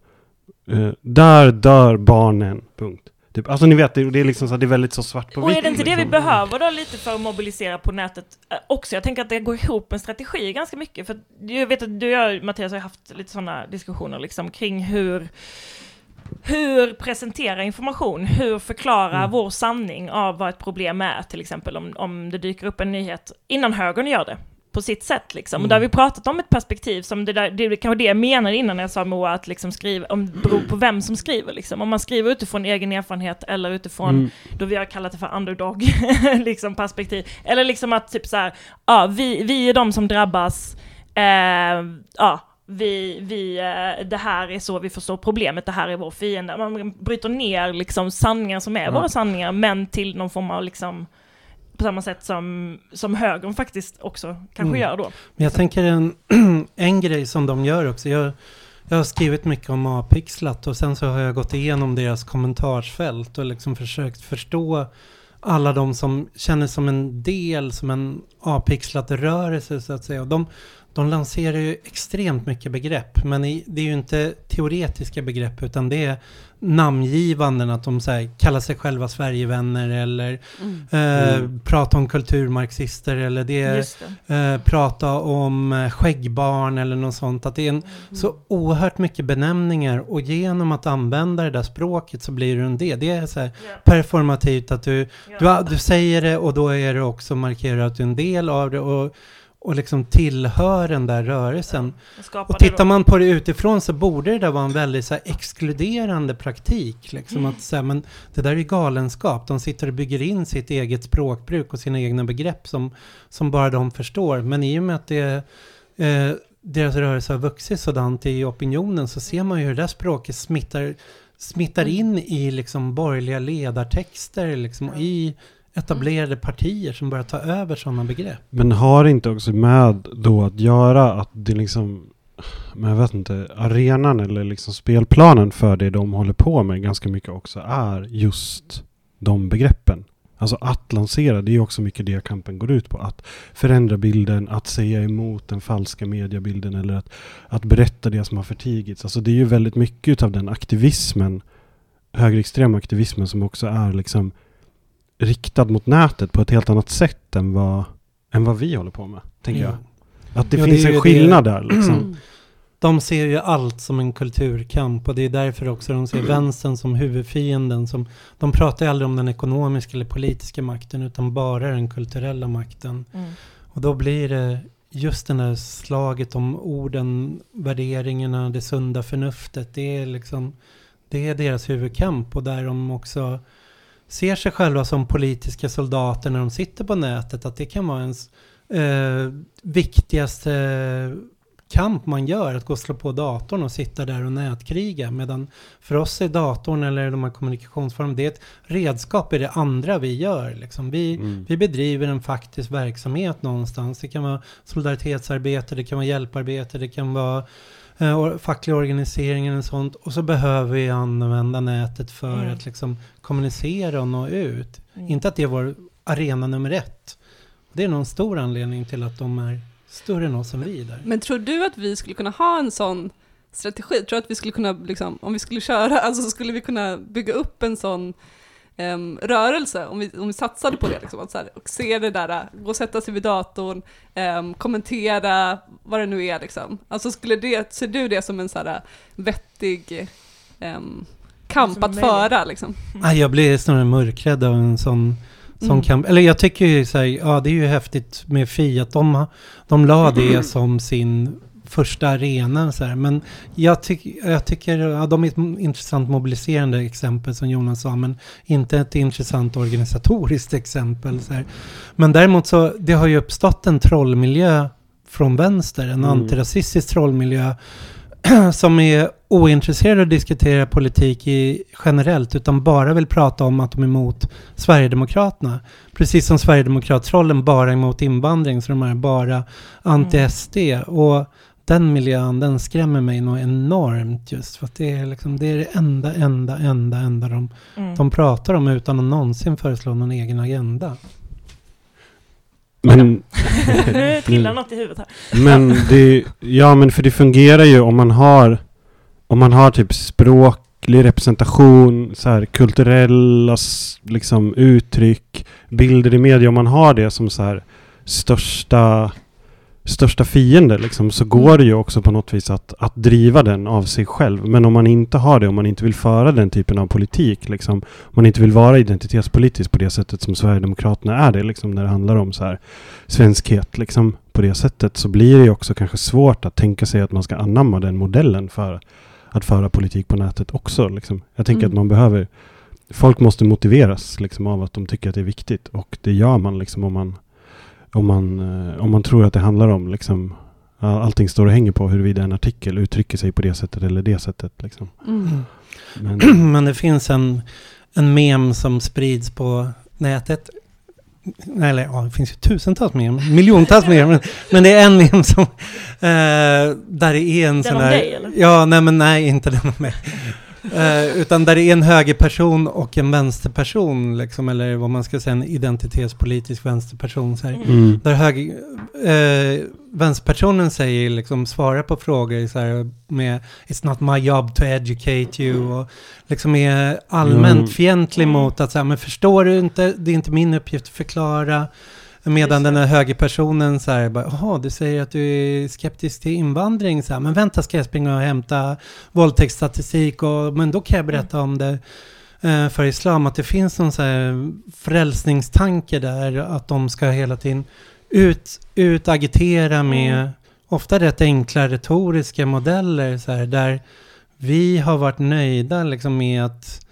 Eh, där dör barnen. Punkt. Typ, alltså ni vet, det, det är liksom så det är väldigt så svart på Och vitt. är det inte det vi liksom. behöver då lite för att mobilisera på nätet eh, också? Jag tänker att det går ihop med strategi ganska mycket. För jag vet att du och jag, Mattias, har haft lite sådana diskussioner liksom kring hur hur presentera information, hur förklara Mm. vår sanning av vad ett problem är, till exempel om, om det dyker upp en nyhet innan högern gör det på sitt sätt. Liksom. Och Mm. där har vi pratat om ett perspektiv som det, där, det är kanske det jag menade innan när jag sa Moa, att liksom skriva, om, det beror på vem som skriver. Liksom. Om man skriver utifrån egen erfarenhet eller utifrån Mm. då vi har kallat det för underdog liksom perspektiv. Eller liksom att typ så här, ja, vi, vi är de som drabbas, eh, ja, vi, vi, eh, det här är så vi förstår problemet, det här är vår fiende. Man bryter ner liksom sanningar som är Ja. våra sanningar, men till någon form av liksom, på samma sätt som, som högern faktiskt också kanske Mm. gör då. Men jag tänker en, en grej som de gör också. Jag, jag har skrivit mycket om Apixlat och sen så har jag gått igenom deras kommentarsfält och liksom försökt förstå alla de som känner som en del, som en Apixlat-rörelse så att säga. Och de, de lanserar ju extremt mycket begrepp, men det är ju inte teoretiska begrepp utan det är namngivanden, att de så här, kallar sig själva Sverigevänner eller Mm. eh, Mm. pratar om kulturmarxister eller det det. eh, prata om eh, skäggbarn eller något sånt. Att det är en, så oerhört mycket benämningar och genom att använda det där språket så blir du en del. Det är så här Ja. performativt att du, Ja. du, du säger det och då är det också markerat att du är en del av det och, och liksom tillhör den där rörelsen. Och skapar Och tittar man på det utifrån så borde det där vara en väldigt så här, exkluderande praktik. Liksom, Mm. att säga, men det där är galenskap. De sitter och bygger in sitt eget språkbruk och sina egna begrepp som, som bara de förstår. Men i och med att det, eh, deras rörelse har vuxit sådant i opinionen så ser man ju hur det där språket smittar, smittar Mm. in i liksom borgerliga ledartexter liksom, och i etablerade partier som börjar ta över sådana begrepp. Men har inte också med då att göra att det liksom men jag vet inte, arenan eller liksom spelplanen för det de håller på med ganska mycket också är just de begreppen. Alltså att lansera, det är ju också mycket det kampen går ut på. Att förändra bilden, att säga emot den falska mediebilden eller att, att berätta det som har förtigits. Alltså det är ju väldigt mycket av den aktivismen, högerextrema aktivismen som också är liksom riktad mot nätet på ett helt annat sätt än vad, än vad vi håller på med, tänker jag. Att det Ja, det finns ju en det- skillnad där liksom. Mm. De ser ju allt som en kulturkamp och det är därför också de ser vänstern som huvudfienden. Som, de pratar ju aldrig om den ekonomiska eller politiska makten utan bara den kulturella makten. Mm. Och då blir det just det där slaget om orden, värderingarna, det sunda förnuftet. Det är liksom, det är deras huvudkamp och där de också ser sig själva som politiska soldater när de sitter på nätet. Att det kan vara ens eh, viktigaste kamp man gör, att gå och slå på datorn och sitta där och nätkriga. Medan för oss är datorn eller de här kommunikationsformerna, det är ett redskap i det andra vi gör. Liksom. Vi, Mm. vi bedriver en faktisk verksamhet någonstans. Det kan vara solidaritetsarbete, det kan vara hjälparbete, det kan vara eh, or- facklig organisering eller sånt. Och så behöver vi använda nätet för Mm. att liksom kommunicera och nå ut. Mm. Inte att det är vår arena nummer ett. Det är nog en stor anledning till att de är större än oss än vi är där. Men tror du att vi skulle kunna ha en sån strategi? Tror du att vi skulle kunna, liksom, om vi skulle köra, alltså skulle vi kunna bygga upp en sån em, rörelse om vi, om vi satsade på det? Liksom, att så här, och se det där, gå och sätta sig vid datorn, em, kommentera vad det nu är liksom. Alltså skulle det, ser du det som en så här vettig em, kamp Som att föra liksom? Ah, jag blir snarare mörkrädd av en sån, sån Mm. kamp. Eller jag tycker ju så här, ja det är ju häftigt med Fi att de, de la det som sin första arena. Så här. Men jag, tyck, jag tycker, ja, de är ett intressant mobiliserande exempel som Jonas sa, men inte ett intressant organisatoriskt exempel. Så här. Men däremot så, det har ju uppstått en trollmiljö från vänster, en Mm. antirasistisk trollmiljö som är ointresserade av att diskutera politik i, generellt utan bara vill prata om att de är emot Sverigedemokraterna. Precis som Sverigedemokratrollen bara är emot invandring så de är bara anti-SD. Och den miljön, den skrämmer mig nog enormt just för att det är, liksom, det är det enda, enda, enda, enda de, Mm. de pratar om utan att någonsin föreslå någon egen agenda. Men, Nu trillar något i huvudet här. men det, ja men för det fungerar ju om man har, om man har typ språklig representation, så här kulturella liksom uttryck, bilder i media, om man har det som så här största största fiende liksom, så går det ju också på något vis att, att driva den av sig själv. Men om man inte har det, om man inte vill föra den typen av politik, liksom, om man inte vill vara identitetspolitisk på det sättet som Sverigedemokraterna är det, liksom, när det handlar om så här svenskhet, liksom, på det sättet, så blir det ju också kanske svårt att tänka sig att man ska anamma den modellen för att föra politik på nätet också. Liksom. Jag tänker Mm. att man behöver Folk måste motiveras liksom, av att de tycker att det är viktigt och det gör man liksom om man om man, eh, om man tror att det handlar om liksom, allting står och hänger på huruvida en artikel uttrycker sig på det sättet eller det sättet. Liksom. Mm. Men, Men det finns en, en mem som sprids på nätet. Eller ja, det finns ju tusentals mem, miljontals mem. Men, men det är en mem som... Eh, där det är en Den sån om där... dig, eller? Ja, nej men nej, inte den om mig. Eh, utan där det är en högerperson och en vänsterperson, liksom, eller vad man ska säga, en identitetspolitisk vänsterperson. Så. Mm. mm. Där höger, eh, vänsterpersonen säger, liksom, svarar på frågor så här, med It's not my job to educate you och liksom är allmänt Mm. fientlig Mm. mot att säga, men förstår du inte, det är inte min uppgift att förklara. Medan den här högerpersonen så här, bara, jaha, du säger att du är skeptisk till invandring, så här, men vänta ska jag springa och hämta våldtäktsstatistik och, men då kan jag berätta om det eh, för islam, att det finns någon så här frälsningstanke där, att de ska hela tiden ut, utagitera med Mm. ofta rätt enkla retoriska modeller, så här, där vi har varit nöjda liksom med att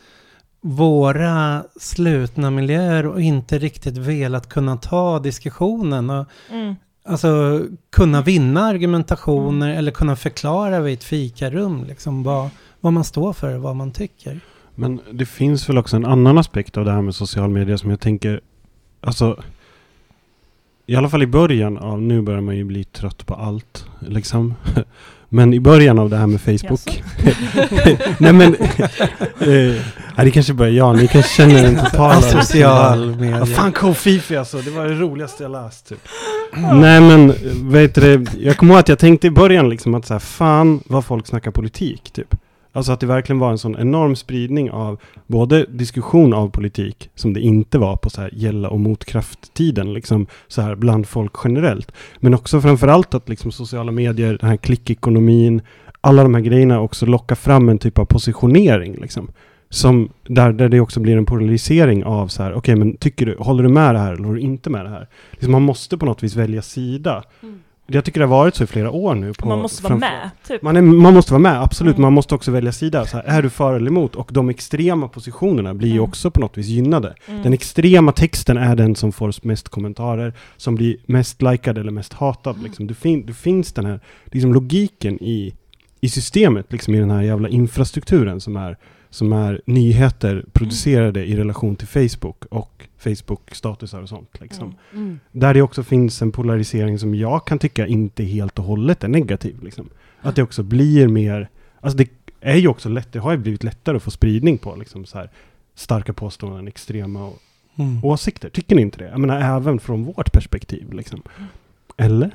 våra slutna miljöer och inte riktigt velat kunna ta diskussionen och Mm. alltså kunna vinna argumentationer eller kunna förklara vid ett fikarum liksom vad, vad man står för och vad man tycker. Men det finns väl också en annan aspekt av det här med social media som jag tänker, alltså i alla fall i början av, nu börjar man ju bli trött på allt, liksom. Men i början av det här med Facebook. Nej men, eh, nej, det kanske bara jag, ni kanske känner den totala... Asocial media. Vad fan Kofifi alltså, det var det roligaste jag läst typ. Nej men, vet du jag kommer ihåg att jag tänkte i början liksom att så här, fan vad folk snackar politik typ. Alltså att det verkligen var en sån enorm spridning av både diskussion av politik, som det inte var på så här gälla och motkrafttiden, liksom så här bland folk generellt. Men också framförallt att liksom sociala medier, den här klickekonomin, alla de här grejerna också lockar fram en typ av positionering liksom. Som, där, där det också blir en polarisering av så här, okej men tycker du, håller du med det här eller håller du inte med det här? Liksom man måste på något vis välja sida. Mm. Jag tycker det har varit så i flera år nu. På, Man måste vara med, typ. man, är, man måste vara med, absolut. Mm. Man måste också välja sida. Så här, är du för eller emot? Och de extrema positionerna blir ju Mm. också på något vis gynnade. Mm. Den extrema texten är den som får mest kommentarer, som blir mest likad eller mest hatad. Liksom. Det, fin- det finns den här liksom, logiken i, i systemet, liksom, i den här jävla infrastrukturen som är, som är nyheter producerade i relation till Facebook och Facebook-statusar och sånt. Liksom. Mm. Mm. Där det också finns en polarisering som jag kan tycka inte helt och hållet är negativ. Liksom. Att det också blir mer, alltså det är ju också lätt, det har ju blivit lättare att få spridning på liksom så här starka påståenden, extrema å- Mm. åsikter. Tycker ni inte det? Jag menar även från vårt perspektiv liksom. Eller?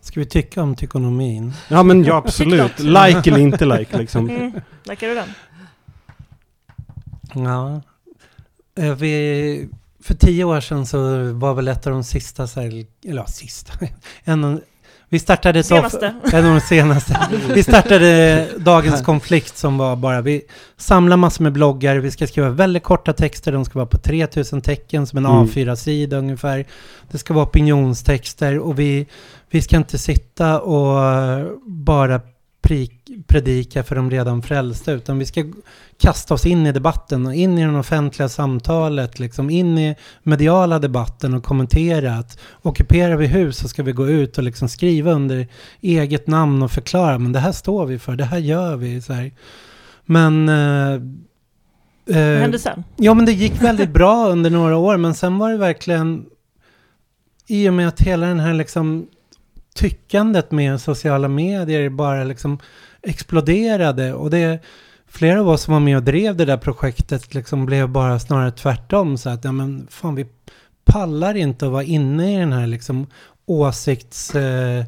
Ska vi tycka om tykonomin? Ja men ja absolut. Like eller inte like liksom. Mm. Likar du den? Ja. Eh, Vi, för tio år sedan så var väl ett av de sista, eller ja, sista, en, vi startade Senaste. En av de senaste. Vi startade Dagens konflikt som var bara, vi samlar massor med bloggar, vi ska skriva väldigt korta texter, de ska vara på 3000 tecken som en Mm. A4-sida ungefär. Det ska vara opinionstexter och vi, vi ska inte sitta och bara predika för de redan frälsta, utan vi ska kasta oss in i debatten och in i det offentliga samtalet, liksom in i mediala debatten och kommentera att ockuperar vi hus så ska vi gå ut och liksom skriva under eget namn och förklara, men det här står vi för, det här gör vi. Så här. Men... eh, Vad eh, hände sen? Ja, men det gick väldigt bra under några år, men sen var det verkligen i och med att hela den här liksom tyckandet med sociala medier bara liksom exploderade. Och det flera av oss som var med och drev det där projektet liksom blev bara snarare tvärtom. Så att ja men fan vi pallar inte att vara inne i den här liksom åsikts eh,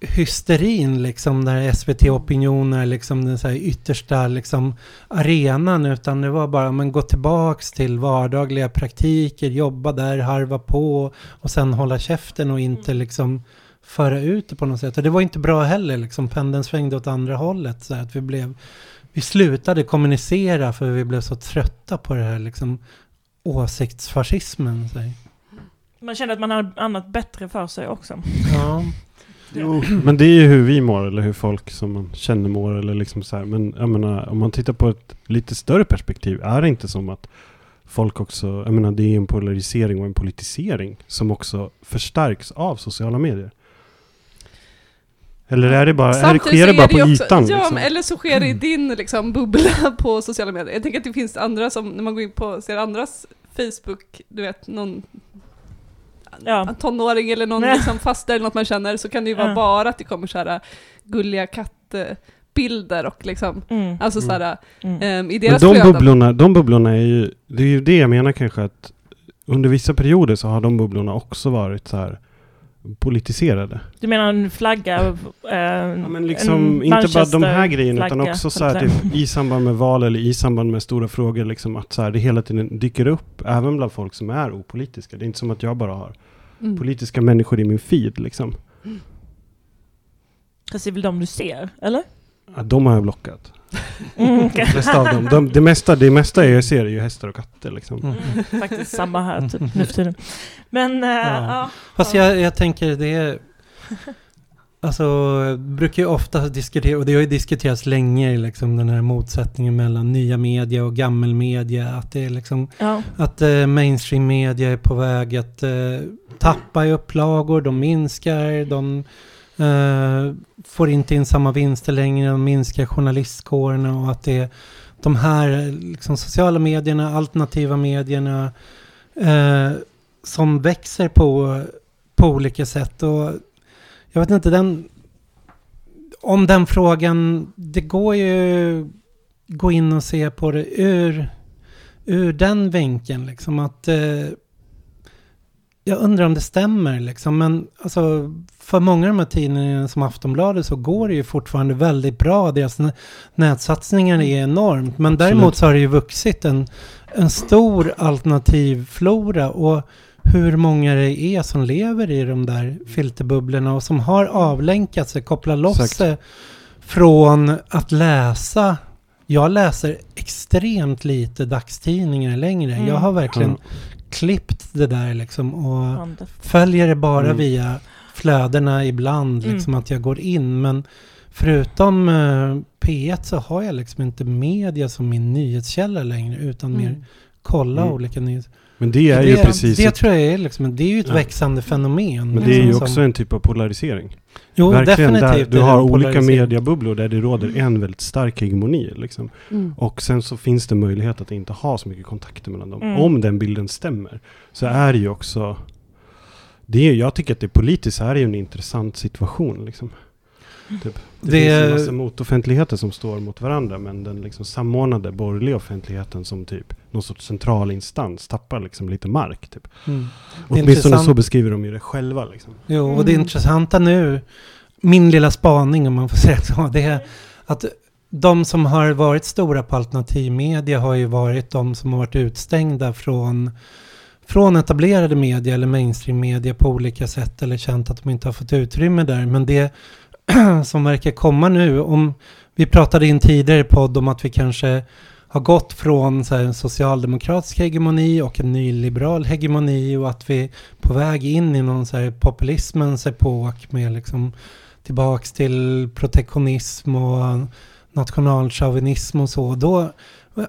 hysterin liksom där SVT Opinion är liksom den så här yttersta liksom arenan. Utan det var bara men gå tillbaks till vardagliga praktiker, jobba där, harva på och sen hålla käften och inte liksom föra ut det på något sätt. Och det var inte bra heller liksom, pendeln svängde åt andra hållet så att vi blev vi slutade kommunicera för vi blev så trötta på det här liksom åsiktsfascismen. Så. Man kände att man hade annat bättre för sig också. Ja. Jo, men det är ju hur vi mår eller hur folk som man känner mår eller liksom så här. Men jag menar, om man tittar på ett lite större perspektiv, är det inte som att folk också, jag menar det är en polarisering och en politisering som också förstärks av sociala medier? Eller är det bara, är det, sker det bara på ju också- ytan? Ja, liksom? men eller så sker det i din liksom, bubbla på sociala medier. Jag tänker att det finns andra som, när man går in på, ser andras Facebook, du vet, någon Ja. tonåring eller någon Nej. liksom faster eller något man känner, så kan det ju vara Ja. bara att det kommer så här äh, gulliga kattbilder och liksom, Mm. alltså Mm. så här, Mm. ähm, i Men deras de flöden. bubblorna, de bubblorna är ju, det är ju det jag menar kanske att under vissa perioder så har de bubblorna också varit så här politiserade. Du menar en flagga? Eh, Ja, men liksom, inte bara de här grejerna utan också så här, typ, i samband med val eller i samband med stora frågor. Liksom, att så här, det hela tiden dyker upp även bland folk som är opolitiska. Det är inte som att jag bara har Mm. politiska människor i min feed. Liksom. Fast det är väl de du ser, eller? Ja, de har jag blockat. Mm, De flesta av dem. De, det, mesta, det mesta jag ser är ju hästar och katter. Liksom. Mm. Mm, faktiskt samma här typ, nu för tiden. Men, eh, ja. Fast jag, jag tänker det är... Alltså, brukar ju ofta diskutera, och det har ju diskuterats länge, liksom den här motsättningen mellan nya media och gammelmedia. Att det är liksom, ja. att eh, mainstream media är på väg att eh, tappa i upplagor, de minskar, de eh, får inte in samma vinster längre, de minskar journalistkårerna och att det är de här liksom, sociala medierna, alternativa medierna eh, som växer på, på olika sätt. Och jag vet inte, den, om den frågan, det går ju gå in och se på det ur, ur den vinkeln. Liksom, att, eh, jag undrar om det stämmer, liksom, men alltså, för många av de här tidningarna som Aftonbladet så går det ju fortfarande väldigt bra. Deras nä- nätsatsningar är enormt. Men Absolut. däremot så har det ju vuxit en, en stor alternativflora. Och hur många det är som lever i de där filterbubblorna och som har avlänkat sig, kopplat loss Exakt. sig från att läsa. Jag läser extremt lite dagstidningar längre. Mm. Jag har verkligen Klippt det där liksom och det- följer det bara Mm. via flödena ibland, Mm. liksom att jag går in. Men förutom eh, P1 så har jag liksom inte media som min nyhetskälla längre, utan mer Mm. kolla Mm. olika nyheter. Men det är det, ju precis... Det ett, tror jag är liksom, det är ju ett Ja. växande fenomen. men det är ju liksom, också som- en typ av polarisering. Jo, Verkligen, definitivt. där du är har olika mediebubblor där det råder Mm. en väldigt stark hegemoni. Liksom. Mm. Och sen så finns det möjlighet att inte ha så mycket kontakter mellan dem. Mm. Om den bilden stämmer. Så är det ju också... Det är, jag tycker att det politiskt är ju en intressant situation. Liksom. Typ. Det, Det- finns en massa motoffentligheter som står mot varandra. Men den liksom samordnade borgerliga offentligheten som typ någon sorts central instans tappar liksom lite mark. Typ. Mm. Åtminstone intressant. så beskriver de ju det själva. Liksom. Jo, och det Mm. intressanta nu, min lilla spaning om man får säga så, det är att de som har varit stora på alternativmedia har ju varit de som har varit utstängda från, från etablerade media eller mainstream-media på olika sätt eller känt att de inte har fått utrymme där. Men det som verkar komma nu, om vi pratade in tidigare tidigare podd om att vi kanske har gått från så här, en socialdemokratisk hegemoni och en nyliberal hegemoni och att vi är på väg in i någon så här populismens epok med liksom tillbaks till protektionism och nationalchauvinism och så. Då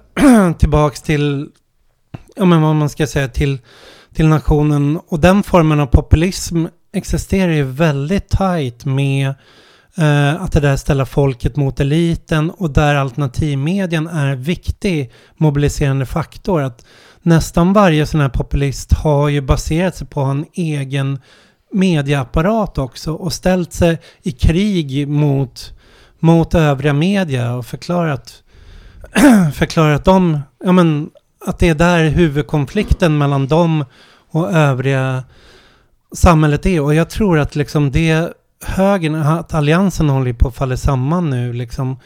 tillbaks till, ja men vad man ska säga, till, till nationen. Och den formen av populism existerar ju väldigt tajt med eh, att det där ställa folket mot eliten och där alternativmedien är en viktig mobiliserande faktor. Att nästan varje sån här populist har ju baserat sig på en egen medieapparat också och ställt sig i krig mot, mot övriga media och förklarat, förklarat dem, ja men att det är där huvudkonflikten mellan dem och övriga samhället är. Och jag tror att liksom det högern, att alliansen håller på att falla samman nu liksom.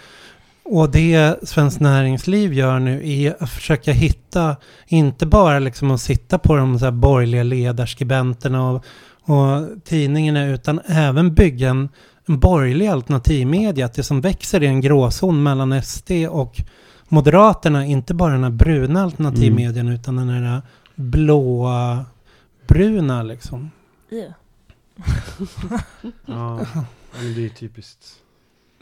Och det Svenskt Näringsliv gör nu är att försöka hitta, inte bara liksom att sitta på de så här borgerliga ledarskribenterna och, och tidningarna, utan även bygga en, en borgerlig alternativmedia. Att det som växer är en gråzon mellan SD och Moderaterna, inte bara den här bruna alternativmedien, utan den här blåa, bruna liksom. Yeah. Ja, men det är typiskt.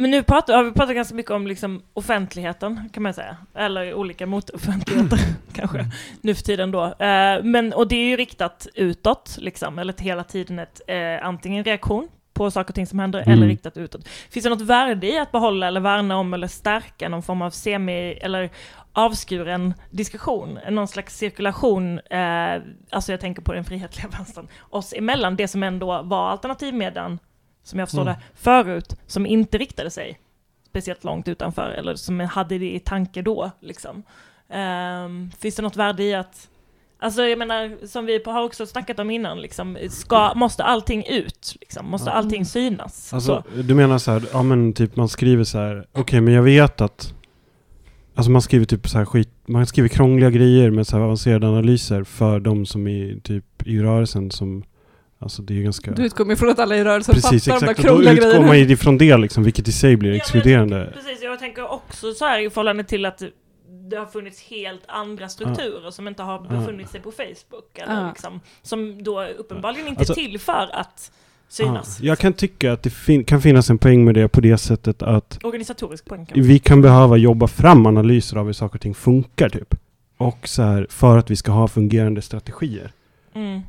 Men nu pratar, har vi pratat ganska mycket om liksom offentligheten, kan man säga. Eller olika motoffentligheter, kanske, nu för tiden då. Eh, men, och det är ju riktat utåt, liksom, eller hela tiden ett eh, antingen reaktion på saker och ting som händer, Mm. eller riktat utåt. Finns det något värde i att behålla eller värna om eller stärka någon form av semi eller avskuren diskussion, någon slags cirkulation, eh, alltså jag tänker på den frihetliga vänstern, oss emellan, det som ändå var alternativmedien, som jag förstår Mm. det, förut, som inte riktade sig speciellt långt utanför, eller som hade det i tanke då, liksom. Ehm, finns det något värde i att Alltså jag menar, som vi har också snackat om innan, liksom, ska, måste allting ut? Liksom? Måste allting synas? Alltså, så. du menar så här, ja men typ man skriver så här, okej men jag vet att Alltså man skriver typ så här skit, man skriver krångliga grejer med så här avancerade analyser för de som är typ i rörelsen som Alltså det är ganska Du utgår ifrån att alla i rörelsen Precis, fattar de där exakt. Och då krångliga utgår grejerna. man ifrån det liksom, vilket i sig blir Ja, exkluderande. Precis, jag tänker också så här i förhållande till att det har funnits helt andra strukturer som inte har befunnit sig på Facebook. Eller Ja. liksom, som då uppenbarligen inte Alltså- är till för att synas. Ja, jag kan tycka att det fin- kan finnas en poäng med det på det sättet att Organisatorisk poäng kan vi kan behöva jobba fram analyser av hur saker och ting funkar typ. Och så här, för att vi ska ha fungerande strategier. Mm.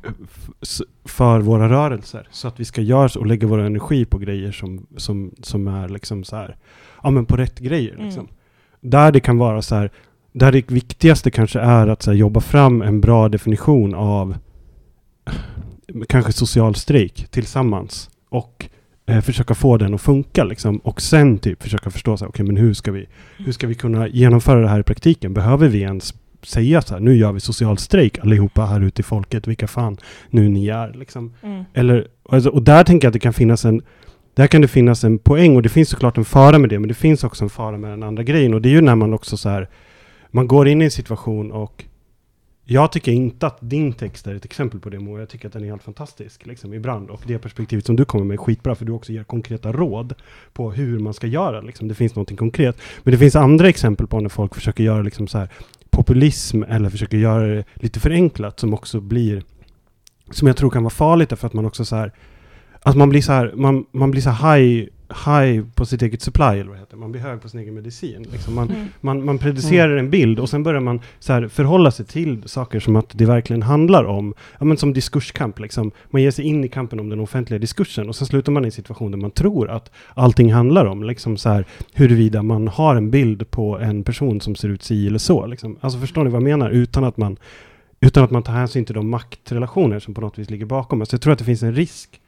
för våra rörelser. Så att vi ska göra och lägga vår energi på grejer som, som, som är liksom så här, ja men på rätt grejer Mm. liksom. Där det kan vara så här, där det viktigaste kanske är att så här, jobba fram en bra definition av kanske social strejk tillsammans. Och eh, försöka få den att funka liksom. Och sen typ försöka förstå så här, okej men hur ska vi, hur ska vi kunna genomföra det här i praktiken? Behöver vi ens säga så här, nu gör vi social strejk allihopa här ute i folket, vilka fan nu ni är liksom. Mm. Eller, alltså, och där tänker jag att det kan finnas en där kan det finnas en poäng och det finns såklart en fara med det, men det finns också en fara med den andra grejen och det är ju när man också så här man går in i en situation och jag tycker inte att din text är ett exempel på det Moa. Jag tycker att den är helt fantastisk liksom, ibland. Och det perspektivet som du kommer med är skitbra för du också ger konkreta råd på hur man ska göra. Liksom. Det finns någonting konkret. Men det finns andra exempel på när folk försöker göra liksom så här, populism eller försöker göra det lite förenklat som också blir som jag tror kan vara farligt därför att man också så här att man blir så här, man, man blir så här high, high på sitt eget supply, eller vad det heter. Man blir hög på sin egen medicin. Liksom man, Mm. man, man predicerar en bild och sen börjar man så här förhålla sig till saker som att det verkligen handlar om, ja men som diskurskamp liksom. Man ger sig in i kampen om den offentliga diskursen och sen slutar man i en situation där man tror att allting handlar om, liksom så här huruvida man har en bild på en person som ser ut si eller så. Liksom. Alltså förstår ni vad jag menar? Utan att man utan att man tar hänsyn till de maktrelationer som på något vis ligger bakom. Så jag tror att det finns en risk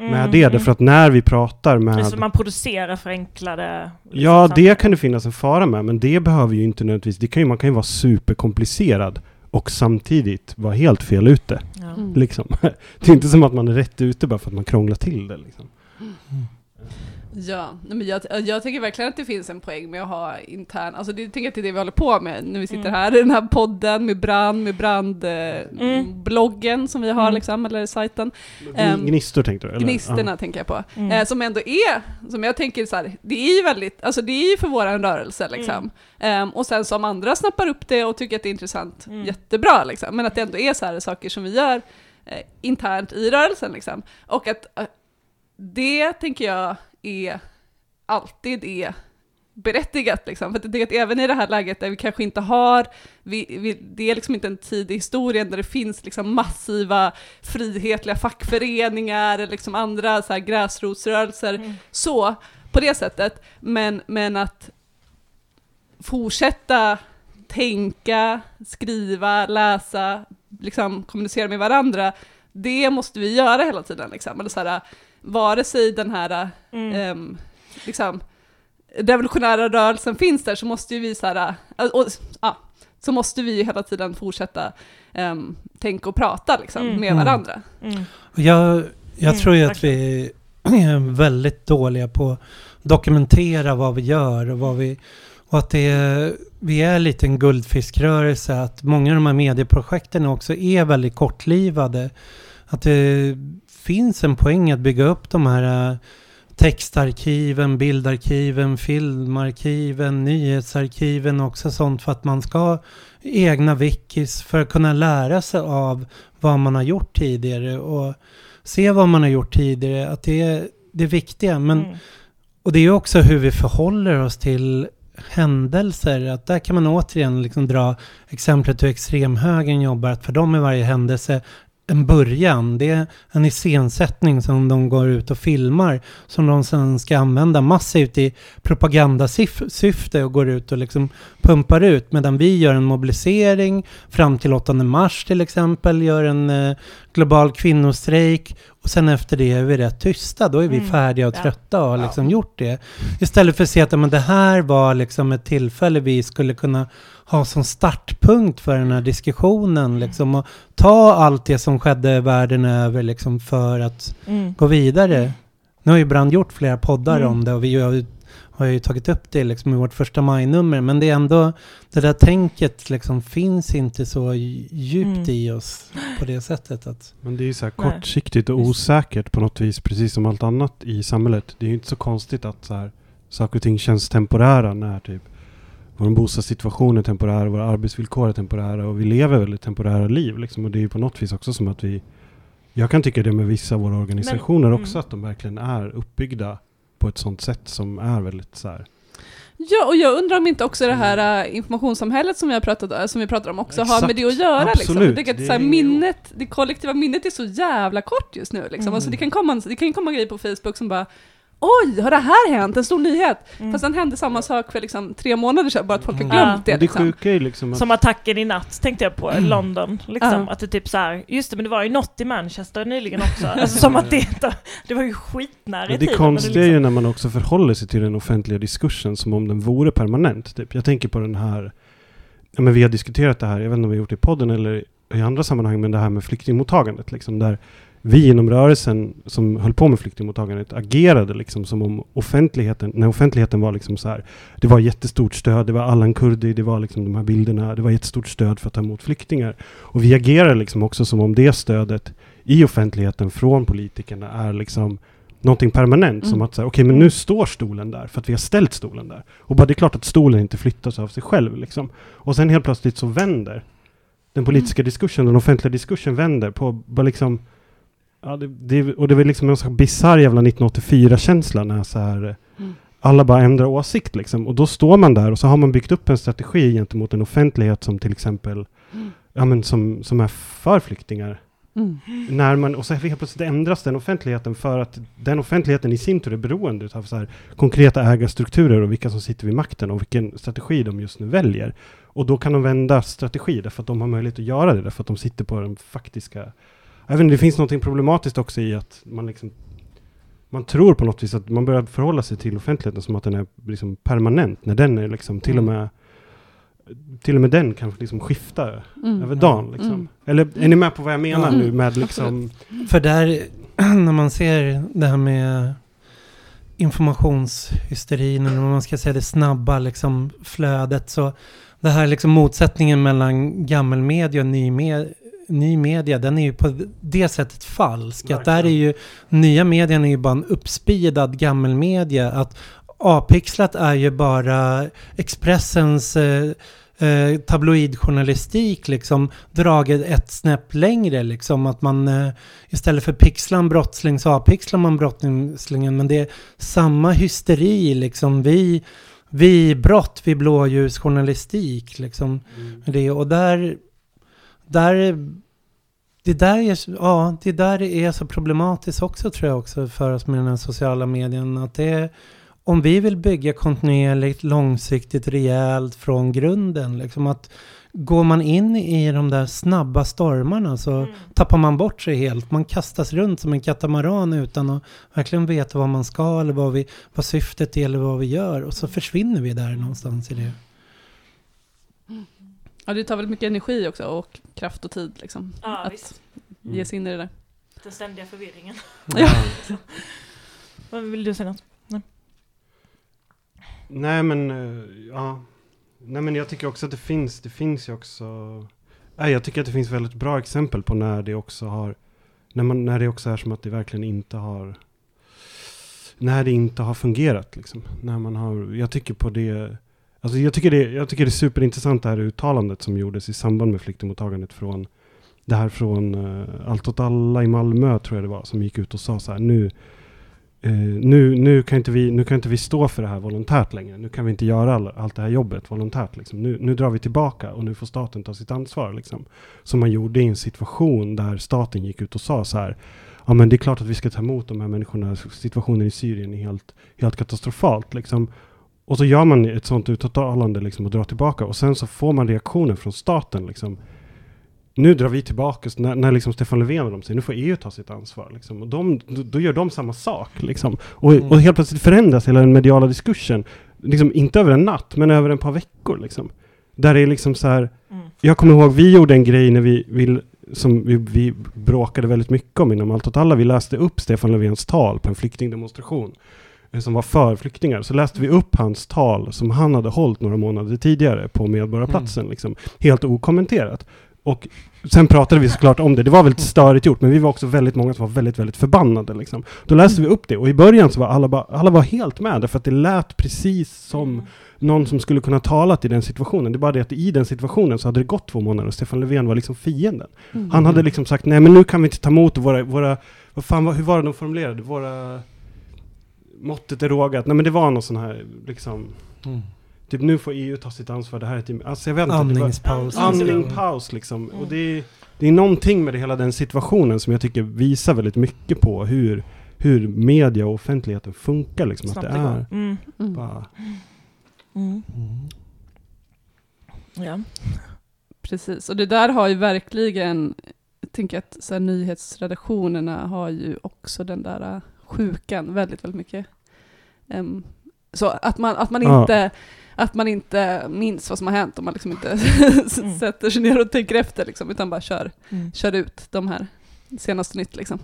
med Mm, det, mm. därför att när vi pratar med... Alltså man producerar förenklade... liksom, Ja, det kan det finnas en fara med, men det behöver ju inte nödvändigtvis... Det kan ju, man kan ju vara superkomplicerad och samtidigt vara helt fel ute. Ja. Mm. Liksom. Det är inte som att man är rätt ute bara för att man krånglar till det. Liksom. Ja, men jag, jag tycker verkligen att det finns en poäng med att ha intern, alltså det jag tänker att det är det vi håller på med när vi sitter Mm. här i den här podden med brand, med brandbloggen Mm. som vi har Mm. liksom, eller sajten. Ehm, Gnistor tänkte du? Eller? Gnisterna tänker jag på. Mm. Eh, som ändå är, som jag tänker så här, det är ju väldigt, alltså det är ju för våran rörelse liksom. Ehm, och sen som andra snappar upp det och tycker att det är intressant, Mm. jättebra liksom. Men att det ändå är så här saker som vi gör eh, internt i rörelsen liksom. Och att eh, det tänker jag är alltid är berättigat. Liksom. För att även i det här läget där vi kanske inte har, vi, vi, det är liksom inte en tid i historien där det finns liksom massiva frihetliga fackföreningar eller liksom andra så här gräsrotsrörelser, Mm. så på det sättet. Men, men att fortsätta tänka, skriva, läsa, liksom kommunicera med varandra, det måste vi göra hela tiden. Liksom. Eller så här, vare sig den här Mm. ehm, liksom, revolutionära rörelsen finns där så måste ju vi så här, äh, och, ja, så måste vi ju hela tiden fortsätta ehm, tänka och prata liksom, Mm. med Mm. varandra. Mm. Jag, jag Mm, tror ju att vi är väldigt dåliga på att dokumentera vad vi gör och vad vi... Och att det är, vi är lite en guldfiskrörelse, att många av de här medieprojekten också är väldigt kortlivade. Att det finns en poäng att bygga upp de här eh, textarkiven, bildarkiven, filmarkiven, nyhetsarkiven och också sånt för att man ska ha egna wikis för att kunna lära sig av vad man har gjort tidigare och se vad man har gjort tidigare. Att det är det viktiga. Men, Mm. Och det är också hur vi förhåller oss till händelser. Att där kan man återigen liksom dra exemplet hur extremhögern jobbar. Att för dem är varje händelse en början. Det är en iscensättning som de går ut och filmar. Som de sen ska använda massivt i propagandasyfte och går ut och liksom pumpar ut. Medan vi gör en mobilisering fram till 8 mars till exempel. Gör en eh, global kvinnostrejk. Och sen efter det är vi rätt tysta. Då är vi Mm. färdiga och Ja. trötta och har liksom gjort det. Istället för att se att men det här var liksom ett tillfälle vi skulle kunna ha som startpunkt för den här diskussionen. Liksom, och ta allt det som skedde världen över liksom, för att Mm. gå vidare. Nu har ju Brand gjort flera poddar Mm. om det och vi har har ju tagit upp det liksom, i vårt första majnummer. Men det är ändå, det där tänket liksom, finns inte så djupt Mm. i oss på det sättet. Att, Men det är ju så här kortsiktigt och osäkert på något vis, precis som allt annat i samhället. Det är ju inte så konstigt att så här, saker och ting känns temporära när typ vår bostadssituation är temporär, våra arbetsvillkor är temporära och vi lever väldigt temporära liv. Liksom. Och det är ju på något vis också som att vi... Jag kan tycka det med vissa av våra organisationer Men- också, mm. att de verkligen är uppbyggda på ett sånt sätt som är väldigt så här... Ja, och jag undrar om inte också det här äh, informationssamhället som vi, har pratat, äh, som vi pratar om också har Exakt. med det att göra. Liksom. Absolut. Det här, hänger minnet, det kollektiva minnet är så jävla kort just nu. Liksom. Mm. Alltså, det, kan komma, det kan komma grejer på Facebook som bara Oj, har det här hänt? En stor nyhet! Mm. Fast sen hände samma sak för liksom tre månader sedan, bara att folk har Mm. glömt Ja. det. Och det Liksom. sjuka är ju liksom att... Som attacken i natt tänkte jag på, London. Liksom. Att det typ så här, just det men det var ju något i Manchester nyligen också. Alltså som att det det var ju skitnära i Men det tiden. konstiga är ju liksom- när man också förhåller sig till den offentliga diskursen som om den vore permanent. Typ. Jag tänker på den här, ja, men vi har diskuterat det här, jag vet inte om vi har gjort det i podden eller i andra sammanhang, men det här med flyktingmottagandet. Liksom, där vi inom rörelsen som höll på med flyktingmottagandet agerade liksom som om offentligheten, när offentligheten var liksom så här, det var jättestort stöd, det var Allan Kurdi, det var liksom de här bilderna, det var jättestort stöd för att ta emot flyktingar. Och vi agerar liksom också som om det stödet i offentligheten från politikerna är liksom någonting permanent. Som Mm. att säga, okej men nu står stolen där för att vi har ställt stolen där. Och bara det är klart att stolen inte flyttas av sig själv liksom. Och sen helt plötsligt så vänder den politiska diskursen, den offentliga diskursen vänder på bara liksom Ja, det, det, och det var liksom en sån bisarr jävla 1984-känsla när så här Mm. alla bara ändrar åsikt liksom. Och då står man där och så har man byggt upp en strategi gentemot en offentlighet som till exempel Mm. ja, men som, som är för flyktingar. Mm. När man, och så helt plötsligt ändras den offentligheten för att den offentligheten i sin tur är beroende av så här konkreta ägarstrukturer och vilka som sitter vid makten och vilken strategi de just nu väljer. Och då kan de vända strategi därför att de har möjlighet att göra det, därför att de sitter på den faktiska... Även det finns något problematiskt också i att man liksom man tror på något vis att man börjar förhålla sig till offentligheten som att den är liksom permanent, när den är liksom till och med till och med den kan liksom skifta Mm. över dagen. Liksom. Mm. Eller är ni med på vad jag menar Mm. nu med liksom... För där, när man ser det här med informationshysterin, eller vad man ska säga, det snabba liksom flödet, så det här liksom motsättningen mellan gammelmedia och ny, med, ny media, den är ju på det sättet falsk. Att där är ju, nya medien är ju bara en uppspeedad gammelmedia. Att A-pixlat är ju bara Expressens eh, eh, tabloidjournalistik liksom dragit ett snäpp längre liksom. Att man eh, istället för pixla en brottsling så avpixlar man brottslingen. Men det är samma hysteri liksom. Vi vi brott, vi blåljusjournalistik liksom. Det och där där det där, är, ja, det där är så problematiskt också tror jag också för oss med den här sociala medien. Att det är, om vi vill bygga kontinuerligt, långsiktigt, rejält från grunden. Liksom att går man in i de där snabba stormarna så Mm. tappar man bort sig helt. Man kastas runt som en katamaran utan att verkligen veta vad man ska eller vad, vi, vad syftet är eller vad vi gör. Och så försvinner vi där någonstans i det. Ja, det tar väldigt mycket energi också och kraft och tid liksom. Ja, att visst. ge sig in i det där. Den ständiga förvirringen. Ja. Vad vill du säga något? Nej men, eh, ja. Nej men jag tycker också att det finns, det finns ju också... Nej, jag tycker att det finns väldigt bra exempel på när det också har... När, man, när det också är som att det verkligen inte har... När det inte har fungerat liksom. När man har, jag tycker på det... Alltså jag tycker det, jag tycker det är superintressant det här uttalandet som gjordes i samband med flyktingmottagandet från... Det här från uh, Allt åt alla i Malmö tror jag det var, som gick ut och sa så här nu... uh, nu, nu, kan inte vi, nu kan inte vi stå för det här volontärt längre. Nu kan vi inte göra all, allt det här jobbet volontärt. Liksom. Nu, nu drar vi tillbaka och nu får staten ta sitt ansvar. Liksom. Som man gjorde i en situation där staten gick ut och sa så här. Ja men det är klart att vi ska ta emot de här människorna. Situationen i Syrien är helt, helt katastrofalt. Liksom. Och så gör man ett sånt uttalande liksom, och drar tillbaka. Och sen så får man reaktioner från staten. Liksom. Nu drar vi tillbaka, så när, när liksom Stefan Löfven och de säger nu får EU ta sitt ansvar. Liksom. Och de, då, då gör de samma sak. Liksom. Och, Mm. och helt plötsligt förändras hela den mediala diskursen. Liksom, inte över en natt, men över ett par veckor. Liksom. Där det är liksom så här, Mm. jag kommer ihåg, vi gjorde en grej när vi, vi som vi, vi bråkade väldigt mycket om inom Allt åt alla. Vi läste upp Stefan Löfvens tal på en flyktingdemonstration som var för flyktingar. Så läste vi upp hans tal som han hade hållit några månader tidigare på Medborgarplatsen. Liksom, helt okommenterat. Och sen pratade vi såklart om det. Det var väldigt störigt gjort, men vi var också väldigt många som var väldigt, väldigt förbannade. Liksom. Då läste vi upp det och i början så var alla, bara, alla var helt med, därför att det lät precis som någon som skulle kunna talat i den situationen. Det är bara det att i den situationen så hade det gått två månader och Stefan Löfven var liksom fienden. Mm. Han hade liksom sagt, nej men nu kan vi inte ta emot våra, våra vad fan, hur var det de formulerade? Våra, måttet är rågat. Nej men det var någon sån här, liksom, Mm. typ nu får EU ta sitt ansvar, det här är ett, alltså jag vet inte. var- Andningspaus. Andning, paus liksom. Och det är, det är någonting med det, hela den situationen som jag tycker visar väldigt mycket på hur, hur media och offentligheten funkar liksom. Snabbt att det är Mm. bara, Mm. Mm. Ja. Precis, och det där har ju verkligen, jag tänker att så här, nyhetsredaktionerna har ju också den där äh, sjukan väldigt, väldigt mycket. Ehm, så att man, att man Ja. inte att man inte minns vad som har hänt om man liksom inte Mm. sätter sig ner och tänker efter liksom, utan bara kör, Mm. kör ut de här senaste nytt liksom.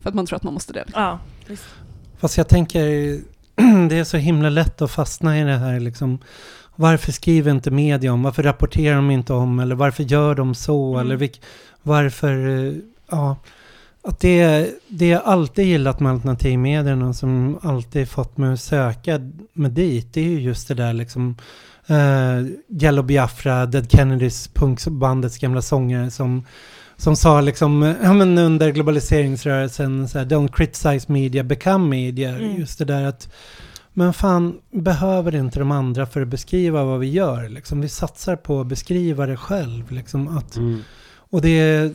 För att man tror att man måste det. Ja, visst. Fast jag tänker, det är så himla lätt att fastna i det här liksom. Varför skriver inte media om? Varför rapporterar de inte om? Eller varför gör de så? Mm. Eller vilk, varför, eh, ja. Att det, det jag alltid gillat med alternativmedierna som alltid fått mig att söka med dit, det är ju just det där liksom uh, Yellow Biafra, Dead Kennedys, punkbandets gamla sångare som som sa liksom, ja men under globaliseringsrörelsen, så här, don't criticize media, become media. Mm. Just det där att, men fan, behöver inte de andra för att beskriva vad vi gör? Liksom, vi satsar på att beskriva det själv. Liksom, att, mm. och det är,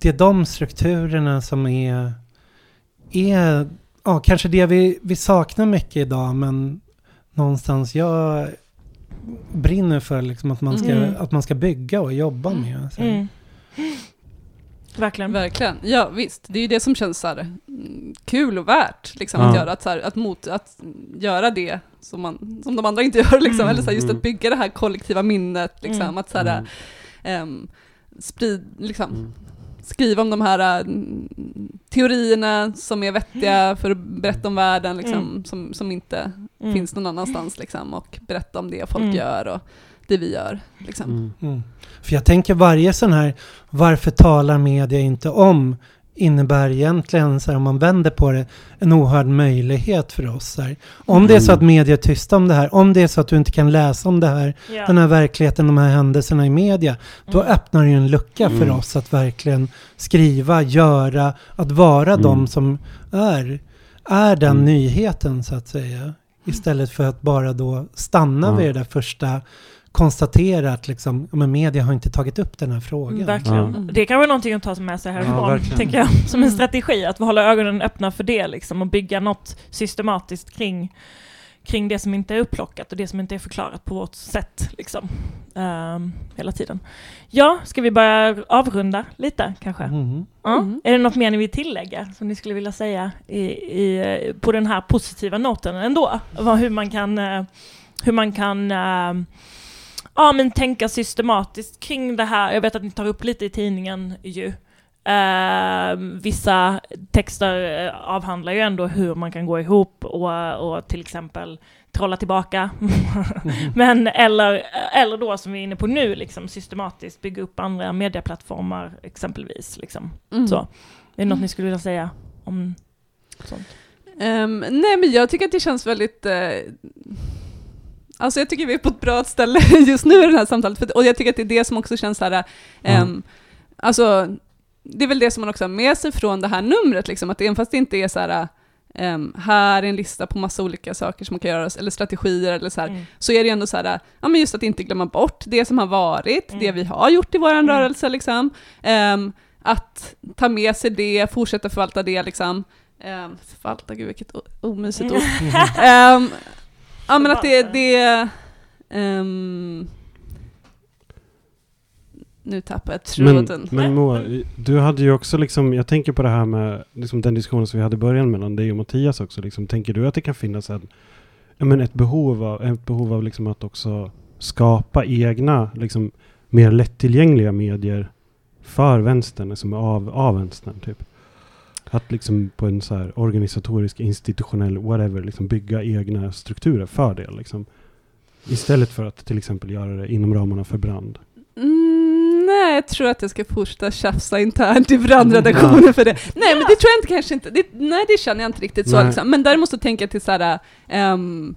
det är de strukturerna som är, är ja, kanske det vi, vi saknar mycket idag, men någonstans jag brinner för liksom att, man ska, Mm. att man ska bygga och jobba med. Så. Mm. Verkligen. Verkligen, ja visst. Det är ju det som känns så här, mm, kul och värt liksom, Ja. att göra. Att, så här, att, mot, att göra det som, man, som de andra inte gör. Liksom. Mm. Eller så här, just Mm. att bygga det här kollektiva minnet. Liksom. Mm. Att så här, Mm. ehm, sprid, liksom, Mm. Skriva om de här mm, teorierna som är vettiga för att berätta om världen, liksom, Mm. som, som inte Mm. finns någon annanstans. Liksom, och berätta om det folk Mm. gör och det vi gör. Liksom. Mm. Mm. För jag tänker varje sån här, varför talar media inte om innebär egentligen, så här, om man vänder på det, en oerhörd möjlighet för oss. Här. Om det är så att media är tysta om det här, om det är så att du inte kan läsa om det här, Ja. den här verkligheten, de här händelserna i media, då Mm. öppnar det ju en lucka för Mm. oss att verkligen skriva, göra, att vara Mm. de som är, är den Mm. nyheten så att säga. Istället för att bara då stanna vid det där första, konstatera att liksom, ja, men media har inte tagit upp den här frågan. Mm, Verkligen. Ja. Det kan vara någonting att ta med sig härifrån, verkligen. tänker jag. Som en Mm. strategi, att hålla ögonen öppna för det liksom, och bygga något systematiskt kring, kring det som inte är upplockat och det som inte är förklarat på vårt sätt. Liksom. Ehm, hela tiden. Ja, ska vi börja avrunda lite kanske? Mm. Ja. Mm. Är det något mer ni vill tillägga som ni skulle vilja säga i, i, på den här positiva noten ändå? Hur man kan, eh, hur man kan eh, ja, men tänka systematiskt kring det här. Jag vet att ni tar upp lite i tidningen ju. Eh, vissa texter eh, avhandlar ju ändå hur man kan gå ihop och, och till exempel trolla tillbaka. Men eller, eller då som vi är inne på nu, liksom, systematiskt bygga upp andra medieplattformar exempelvis. Liksom. Mm. Så. Är det något ni skulle vilja säga om sånt? Ehm, nej men jag tycker att det känns väldigt... eh, alltså jag tycker vi är på ett bra ställe just nu i det här samtalet. För, och jag tycker att det är det som också känns så här... ehm, Alltså, det är väl det som man också har med sig från det här numret, liksom, att även fast det inte är så här... ehm, här är en lista på massa olika saker som man kan göra, eller strategier eller så här, Mm. så är det ju ändå så här, ja men just att inte glömma bort det som har varit, Mm. det vi har gjort i vår Mm. rörelse liksom. Ehm, att ta med sig det, fortsätta förvalta det liksom. Um, förvalta, gud vilket omysigt ord. Ehm, ja men att det, det ehm, nu tappar jag Men, tråden. men Moa, du hade ju också liksom, jag tänker på det här med liksom den diskussionen som vi hade i början mellan dig och Mattias också. Liksom, tänker du att det kan finnas en, ja, men ett behov av, ett behov av liksom att också skapa egna, liksom, mer lättillgängliga medier för vänstern, liksom av, av vänstern typ? Att liksom på en så här organisatorisk, institutionell, whatever, liksom bygga egna strukturer för det. Liksom. Istället för att till exempel göra det inom ramarna för brand. Mm, nej, jag tror att jag ska fortsätta tjafsa internt i brandredaktionen för det. Nej, men det tror jag inte kanske inte. Det, nej, det känner jag inte riktigt så. Nej. Liksom. Men däremot så tänker jag till så här, ehm,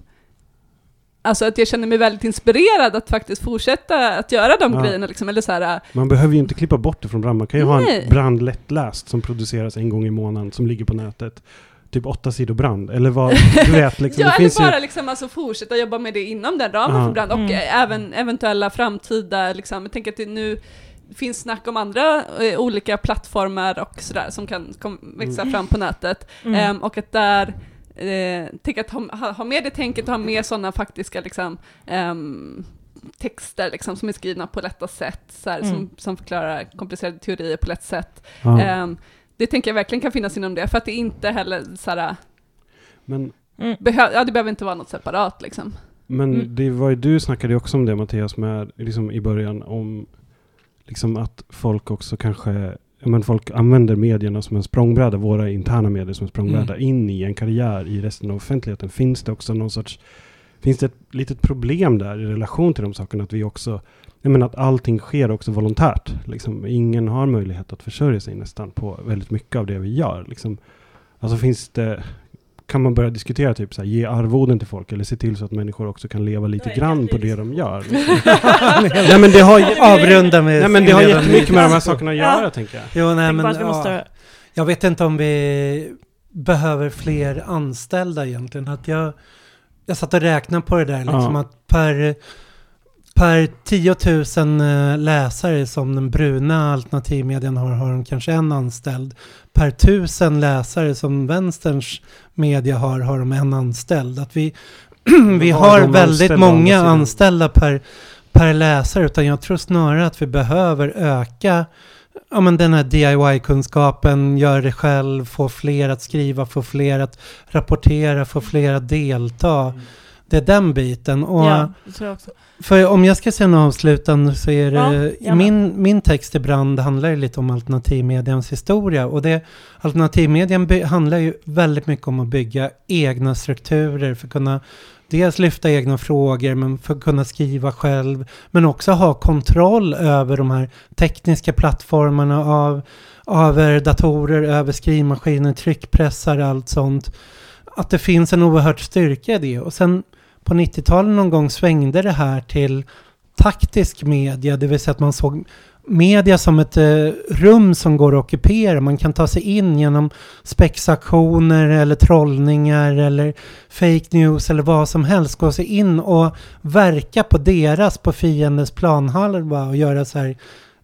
alltså att jag känner mig väldigt inspirerad att faktiskt fortsätta att göra de Ja. grejerna. Liksom. Eller så här, Man behöver ju inte klippa bort det från brand. Man kan ju ha Nej. en brand lättläst som produceras en gång i månaden som ligger på nätet. Typ åtta sidor brand. Eller vad, du vet liksom. ja, det eller finns bara ju, liksom, alltså, fortsätta jobba med det inom den ramen Ja. för brand och Mm. eh, även eventuella framtida, liksom, jag tänker att det nu finns snack om andra eh, olika plattformar och sådär som kan kom, växa Mm. fram på nätet. Mm. Ehm, och att där, eh, tänk att ha, ha, ha med det tänket och ha med sådana faktiska liksom, ehm, texter liksom, som är skrivna på lätta sätt, så här, Mm. som, som förklarar komplicerade teorier på lätt sätt. ja. Ehm, det tänker jag verkligen kan finnas inom det, för att det inte heller så här, Men, Mm. behö, ja, det behöver inte vara något separat liksom. men Mm. det var ju, du snackade ju också om det Mattias med, liksom i början om liksom att folk också kanske men folk använder medierna som en språngbräda, våra interna medier som en språngbräda, in i en karriär i resten av offentligheten. Finns det också någon sorts, finns det ett litet problem där i relation till de sakerna? Att vi också, jag menar att allting sker också volontärt. Liksom, ingen har möjlighet att försörja sig nästan på väldigt mycket av det vi gör. Liksom, alltså finns det, kan man börja diskutera typ så här, ge arvoden till folk eller se till så att människor också kan leva lite Det grann på det de gör? Liksom. nej men det har ju, Avrunda med... nej, men det har jättemycket med de här sakerna att Ja. göra tänker jag. Jo, nej, men, ja. Jag vet inte om vi behöver fler anställda egentligen. Att jag, jag satt och räknade på det där, liksom Ja. att per, per 10 000 eh, läsare som den bruna alternativmedien har, har de kanske en anställd. Per tusen läsare som vänsterns media har, har de en anställd. Att vi, vi har väldigt många anställda per, per läsare, utan jag tror snarare att vi behöver öka ja, men den här DIY-kunskapen, gör det själv, få fler att skriva, få fler att rapportera, få fler att delta. Det är den biten. Och Ja, det tror jag också. För om jag ska säga något avslutande så är Ja, det, gärna. min, min text i brand handlar ju lite om alternativmedians historia. Och det, alternativmedien by, handlar ju väldigt mycket om att bygga egna strukturer för att kunna dels lyfta egna frågor, men för att kunna skriva själv, men också ha kontroll över de här tekniska plattformarna av, över datorer, över skrivmaskiner, tryckpressar, allt sånt. Att det finns en oerhört styrka i det. Och sen på 90-talet någon gång svängde det här till taktisk media, det vill säga att man såg media som ett eh, rum som går att ockupera. Man kan ta sig in genom spexaktioner eller trollningar eller fake news eller vad som helst. Gå sig in och verka på deras, på fiendens planhalva och göra så här,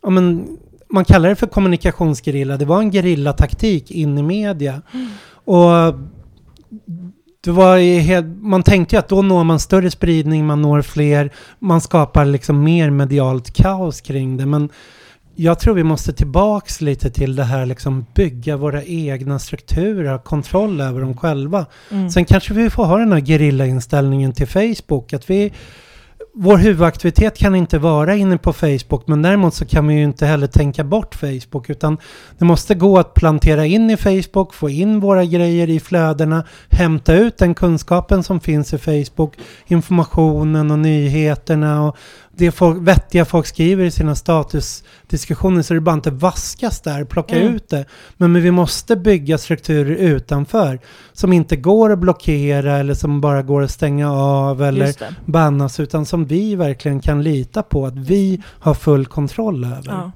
ja men man kallar det för kommunikationsgerilla. Det var en gerillataktik in i media. Och det var helt, man tänkte ju att då når man större spridning, man når fler, man skapar liksom mer medialt kaos kring det. Men jag tror vi måste tillbaks lite till det här liksom bygga våra egna strukturer, ha kontroll över dem själva. Mm. Sen kanske vi får ha den här gerillainställningen till Facebook, att vi vår huvudaktivitet kan inte vara inne på Facebook, men däremot så kan vi ju inte heller tänka bort Facebook, utan det måste gå att plantera in i Facebook, få in våra grejer i flödena, hämta ut den kunskapen som finns i Facebook, informationen och nyheterna och det folk, vettiga folk skriver i sina statusdiskussioner så det bara inte vaskas där, plocka Mm. ut det. Men, men vi måste bygga strukturer utanför som inte går att blockera eller som bara går att stänga av eller bannas utan som vi verkligen kan lita på att vi har full kontroll över. Ja.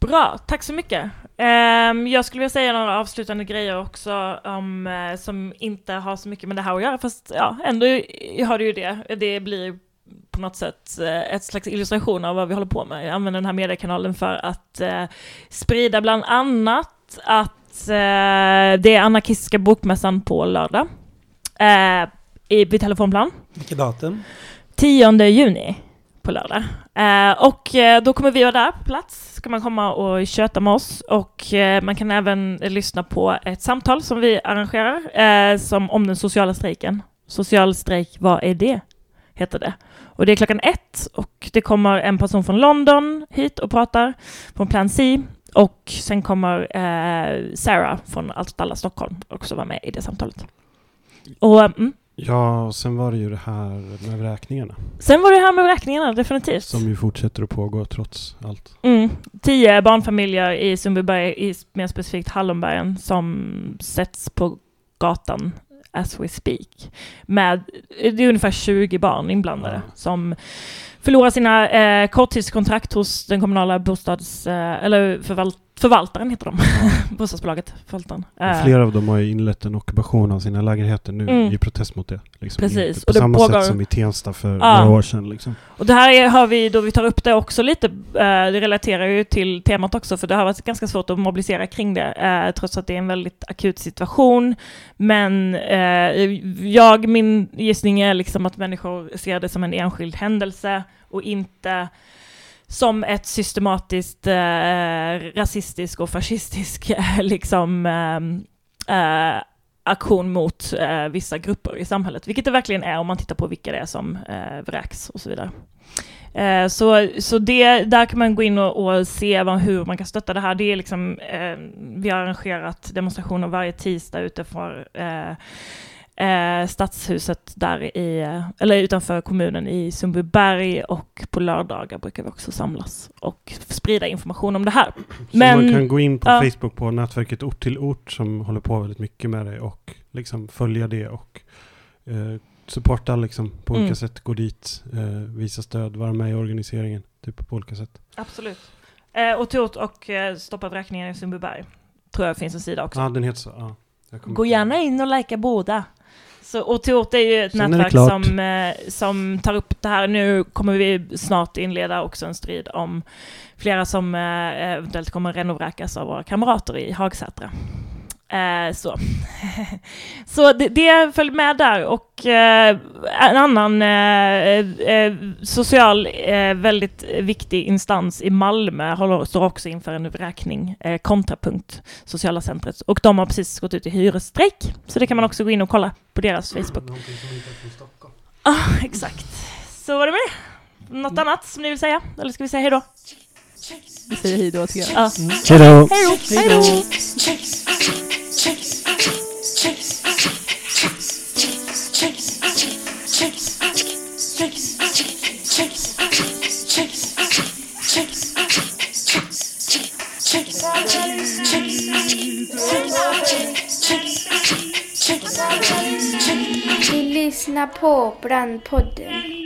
Bra, tack så mycket. Ehm, jag skulle vilja säga några avslutande grejer också eh, som inte har så mycket med det här att göra, fast ja, ändå har det ju det. Det blir på något sätt eh, ett slags illustration av vad vi håller på med. Jag använder den här mediekanalen för att eh, sprida bland annat att eh, det är anarkistiska bokmässan på lördag eh, i, vid telefonplan. Vilket datum? 10 juni på lördag. Eh, och då kommer vi vara där på plats. Ska man komma och köta med oss. Och eh, man kan även lyssna på ett samtal som vi arrangerar eh, som om den sociala strejken. Social strejk, vad är det? Heter det. Och det är klockan ett och det kommer en person från London hit och pratar från Plan C. Och sen kommer eh, Sarah från Allt alla Stockholm också vara med i det samtalet. Och mm, Ja, och sen var det ju det här med vräkningarna. sen var det här med räkningarna, definitivt. Som ju fortsätter att pågå trots allt. Mm. Tio barnfamiljer i Sundbyberg, i mer specifikt Hallonbergen, som sätts på gatan as we speak. Med, det är ungefär 20 barn inblandade Ja. som förlorar sina eh, korttidskontrakt hos den kommunala bostads... Eh, eller förvalt, förvaltaren heter de. Bostadsbolaget, förvaltaren. Och Eh, Flera av dem har ju inlett en ockupation av sina lägenheter nu Mm. i protest mot det. Liksom. Precis, Inte och På det samma pågår- sätt som i Tensta för Ja. några år sedan. Liksom. Och det här är, har vi, då vi tar upp det också lite, eh, det relaterar ju till temat också, för det har varit ganska svårt att mobilisera kring det, eh, trots att det är en väldigt akut situation. Men eh, jag, min gissning är liksom att människor ser det som en enskild händelse och inte som ett systematiskt eh, rasistisk och fascistisk eh, liksom eh, eh, aktion mot eh, vissa grupper i samhället, vilket det verkligen är om man tittar på vilka det är som eh, vräks och så vidare. Eh, så så det, där kan man gå in och, och se vad, hur man kan stötta det här. Det är liksom, eh, vi har arrangerat demonstrationer varje tisdag utanför eh, eh, stadshuset där i, eller utanför kommunen i Sundbyberg och på lördagar brukar vi också samlas och sprida information om det här. Så Men- man kan gå in på ja. Facebook på nätverket Ort till Ort som håller på väldigt mycket med det och liksom följa det och eh, supporta liksom på Mm. olika sätt. Gå dit, eh, visa stöd, vara med i organiseringen typ på olika sätt. Absolut. Eh, och Tot och eh, Stoppa vräkningen i Sundbyberg tror jag finns en sida också. Ja, den heter så. Kommer Gå gärna in och likea båda. Så, och Tot är ju ett Sen nätverk som, eh, som tar upp det här. Nu kommer vi snart inleda också en strid om flera som eh, eventuellt kommer renovräkas av våra kamrater i Hagsätra. Eh, så så det, det följ med där och eh, en annan eh, eh, social eh, väldigt viktig instans i Malmö håller, står också inför en vräkning, eh, Kontrapunkt, sociala centret. Och de har precis gått ut i hyresstrejk, så det kan man också gå in och kolla på deras Facebook. Någonting som inte är från Stockholm. Ah, exakt. Så var det med det. Något annat som ni vill säga? Eller ska vi säga hej då? Vi säger hej då tycker jag. Ja. Hej då! Hej då! Lyssna på Brandpodden.